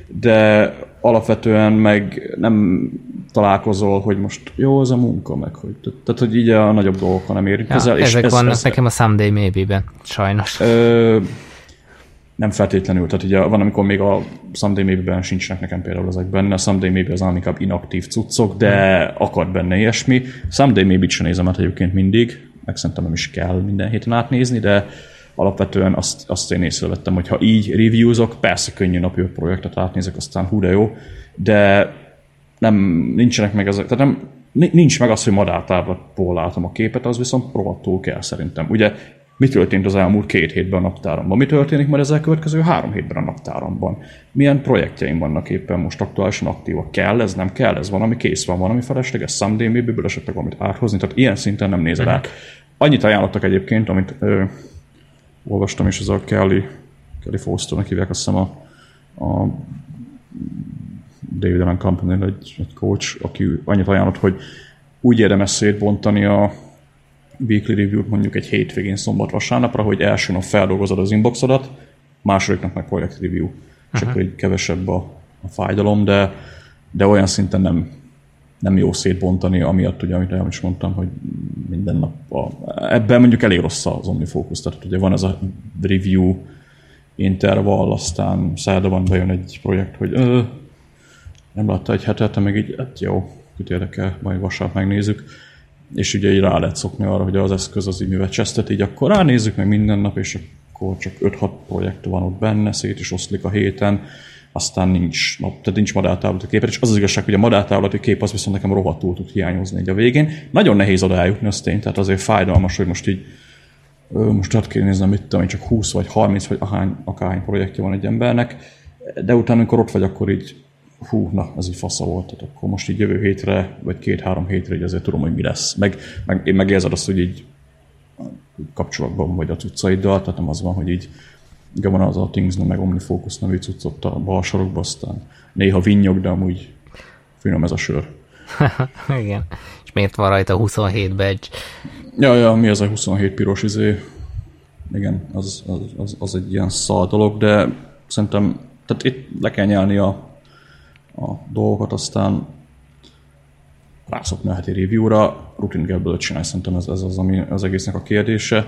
de alapvetően meg nem találkozol, hogy most jó az a munka, meg hogy, tehát, hogy így a nagyobb dolgokkal nem érünk ja. Ezek és vannak ez, nekem a Someday Maybe-ben, sajnos. Ö, nem feltétlenül, tehát ugye van, amikor még a Someday Maybe-ben sincsenek nekem például ezek benne, a Someday Maybe az inkább inaktív cuccok, de hmm. akad benne ilyesmi. Someday Maybe-t sem nézem át egyébként mindig, meg szerintem nem is kell minden héten átnézni, de alapvetően azt, azt én észrevettem, hogy ha így reviewzok, persze könnyű napi projektet átnézek, aztán hú de jó, de nem, nincsenek meg ezek, tehát nem, nincs meg az, hogy madártávlatból látom a képet, az viszont rohadtul kell szerintem. Ugye mi történt az elmúlt két hétben a naptáramban? Mi történik majd ezzel következő három hétben a naptáramban? Milyen projektjeim vannak éppen most aktuálisan aktívak? Kell ez, nem kell ez? Van, ami kész van, van, ami felesleges? Someday maybe esetleg valamit áthozni? Tehát ilyen szinten nem nézel át. Annyit ajánlottak egyébként, amit ö, olvastam, és ez a Kelly, Kelly Fosternek hívják, azt hiszem a, a David Allen company egy, egy coach, aki annyit ajánlott, hogy úgy érdemes szétbontani a weekly review-t mondjuk egy hétvégén szombat vasárnapra, hogy első nap feldolgozod az inboxodat, második nap meg projekt review. És uh-huh. akkor így kevesebb a, a fájdalom, de, de olyan szinten nem, nem jó szétbontani, amiatt ugye, amit el is mondtam, hogy minden nap a, ebben mondjuk elég rossz az OmniFocus, tehát ugye van ez a review interval, aztán szerdában bejön egy projekt, hogy ö, nem látta egy hetet, meg így, hát jó, kit érdekel, majd vasárnap megnézzük. És ugye így rá lehet szokni arra, hogy az eszköz az így mivel csesztet, így akkor ránézzük meg minden nap, és akkor csak 5-6 projekt van ott benne, szét is oszlik a héten, aztán nincs, tehát nincs madártávlati kép, és az az igazság, hogy a madártávlati kép az viszont nekem rohadtul tud hiányozni egy a végén. Nagyon nehéz oda eljutni, az tény, tehát azért fájdalmas, hogy most így most át kéne néznem, mit tudom, csak 20 vagy 30 vagy ahány, akárhány projektje van egy embernek, de utána, amikor ott vagy, akkor így hú, na, ez így fasza volt, tehát akkor most így jövő hétre, vagy két-három hétre, így azért tudom, hogy mi lesz. Meg, meg én megérzed azt, hogy így kapcsolatban vagy a cuccaiddal, tehát nem az van, hogy így igen, van az a Things, meg OmniFocus nevű cuccot a bal sarokba, aztán néha vinnyog, de amúgy finom ez a sör. igen. És miért van rajta 27 badge? Ja, ja, mi az a 27 piros izé? Igen, az, az, az, az egy ilyen szal dolog, de szerintem, tehát itt le kell nyelni a, a dolgokat, aztán rászokni a heti review-ra, rutin ebből csinálni, szerintem ez, ez az, ami az egésznek a kérdése.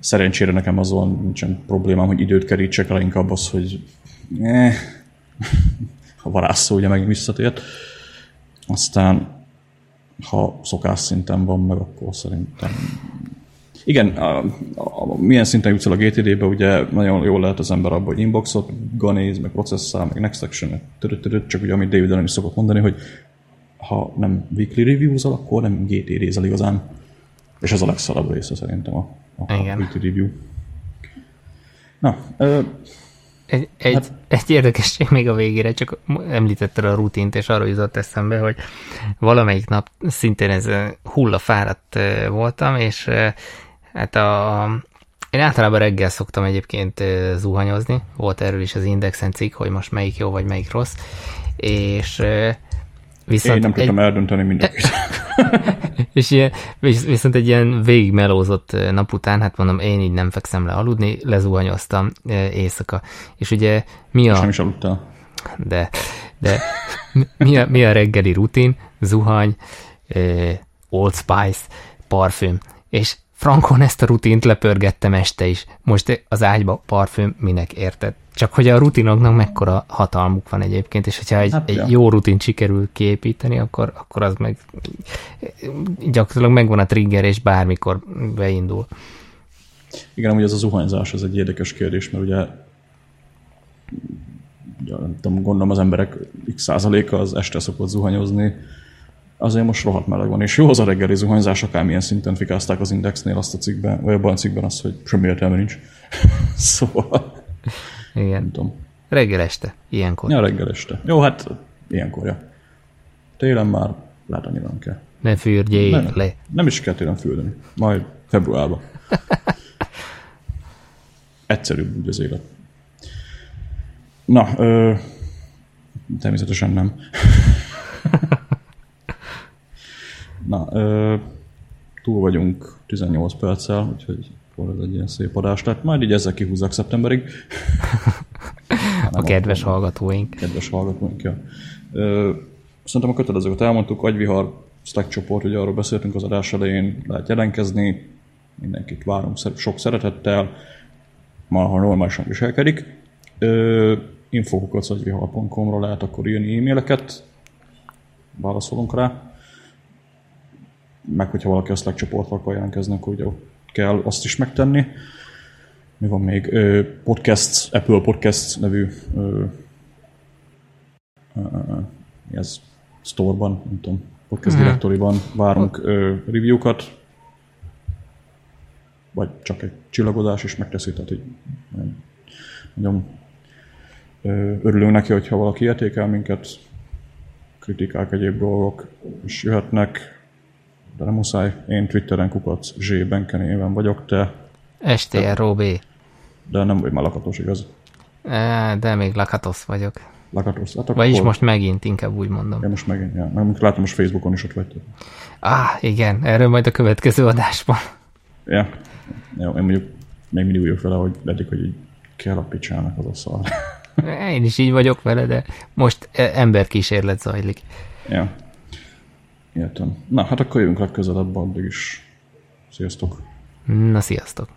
Szerencsére nekem azon nincsen problémám, hogy időt kerítsek, rá inkább az, hogy eh, a varázsszó ugye megint visszatért. Aztán ha szokás szinten van meg, akkor szerintem igen, a, a, milyen szinten jutsz el a GTD-be, ugye nagyon jól lehet az ember abban, hogy inboxot ganéz, meg processzál, meg next action, csak ugye amit David Allen is szokott mondani, hogy ha nem weekly reviews akkor nem GTD-zel igazán. És ez a legszarabb része szerintem a, a, Igen. weekly review. Na, ö, egy, egy, hát... egy érdekesség még a végére, csak említetted a rutint, és arra jutott eszembe, hogy valamelyik nap szintén ez hullafáradt voltam, és hát a, én általában reggel szoktam egyébként zuhanyozni, volt erről is az Indexen cikk, hogy most melyik jó, vagy melyik rossz, és Viszont Én nem tudtam egy... eldönteni mindenkit. és ilyen, viszont egy ilyen végigmelózott nap után, hát mondom, én így nem fekszem le aludni, lezuhanyoztam éjszaka. És ugye mi a... És nem is aludtál. De, de mi a, mi a reggeli rutin? Zuhany, Old Spice, parfüm. És frankon ezt a rutint lepörgettem este is. Most az ágyba parfüm, minek érted? Csak hogy a rutinoknak mekkora hatalmuk van egyébként, és hogyha egy, hát, egy jó rutin sikerül kiépíteni, akkor, akkor az meg gyakorlatilag megvan a trigger, és bármikor beindul. Igen, ugye ez a zuhanyzás, ez egy érdekes kérdés, mert ugye ja, nem tudom, gondolom az emberek x százaléka az este szokott zuhanyozni, azért most rohadt meleg van, és jó az a reggeli zuhanyzás, akármilyen szinten fikázták az Indexnél azt a cikkben, vagy abban a cikkben azt, hogy semmi értelme nincs. szóval... Igen. Nem tudom. Reggel este, ilyenkor. Ja, reggel este. Jó, hát ilyenkor, ja. Télen már lehet annyira nem kell. Ne fürdjél nem, le. Nem is kell télen fürdeni. Majd februárban. Egyszerűbb úgy az élet. Na, ö, természetesen nem. Na, ö, túl vagyunk 18 perccel, úgyhogy akkor ez egy ilyen szép adás tehát Majd így ezzel kihúzzák szeptemberig. a kedves akkor, hallgatóink. Kedves hallgatóink, ja. Ö, szerintem a kötelezőket elmondtuk, agyvihar, Slack csoport, ugye arról beszéltünk az adás elején, lehet jelentkezni, mindenkit várunk sok szeretettel, ma, ha normálisan viselkedik. infokukacagvihar.com-ról lehet akkor írni e-maileket, válaszolunk rá meg hogyha valaki a Slack csoportra akar jelentkezni, akkor ugye kell azt is megtenni. Mi van még? Podcasts, Apple Podcasts nevű ez? Store-ban, nem tudom, podcast uh-huh. directory-ban várunk review-kat, vagy csak egy csillagozás is megteszi, tehát így nagyon örülünk neki, hogyha valaki értékel minket, kritikák, egyéb dolgok is jöhetnek, de nem muszáj. Én Twitteren kukac Z Benkenéven vagyok, te... STR De nem vagy már lakatos, igaz? De még lakatos vagyok. Lakatos. Hát Vagyis most megint, inkább úgy mondom. Ja, most megint, ja. Mert látom, most Facebookon is ott vagytok. Ah, igen, erről majd a következő adásban. Ja. Jó, én mondjuk még mindig vagyok vele, hogy eddig, hogy így kell a picsának az a szar. Én is így vagyok vele, de most e, emberkísérlet zajlik. Ja. Értem. Na, hát akkor jövünk legközelebb addig is. Sziasztok! Na, sziasztok!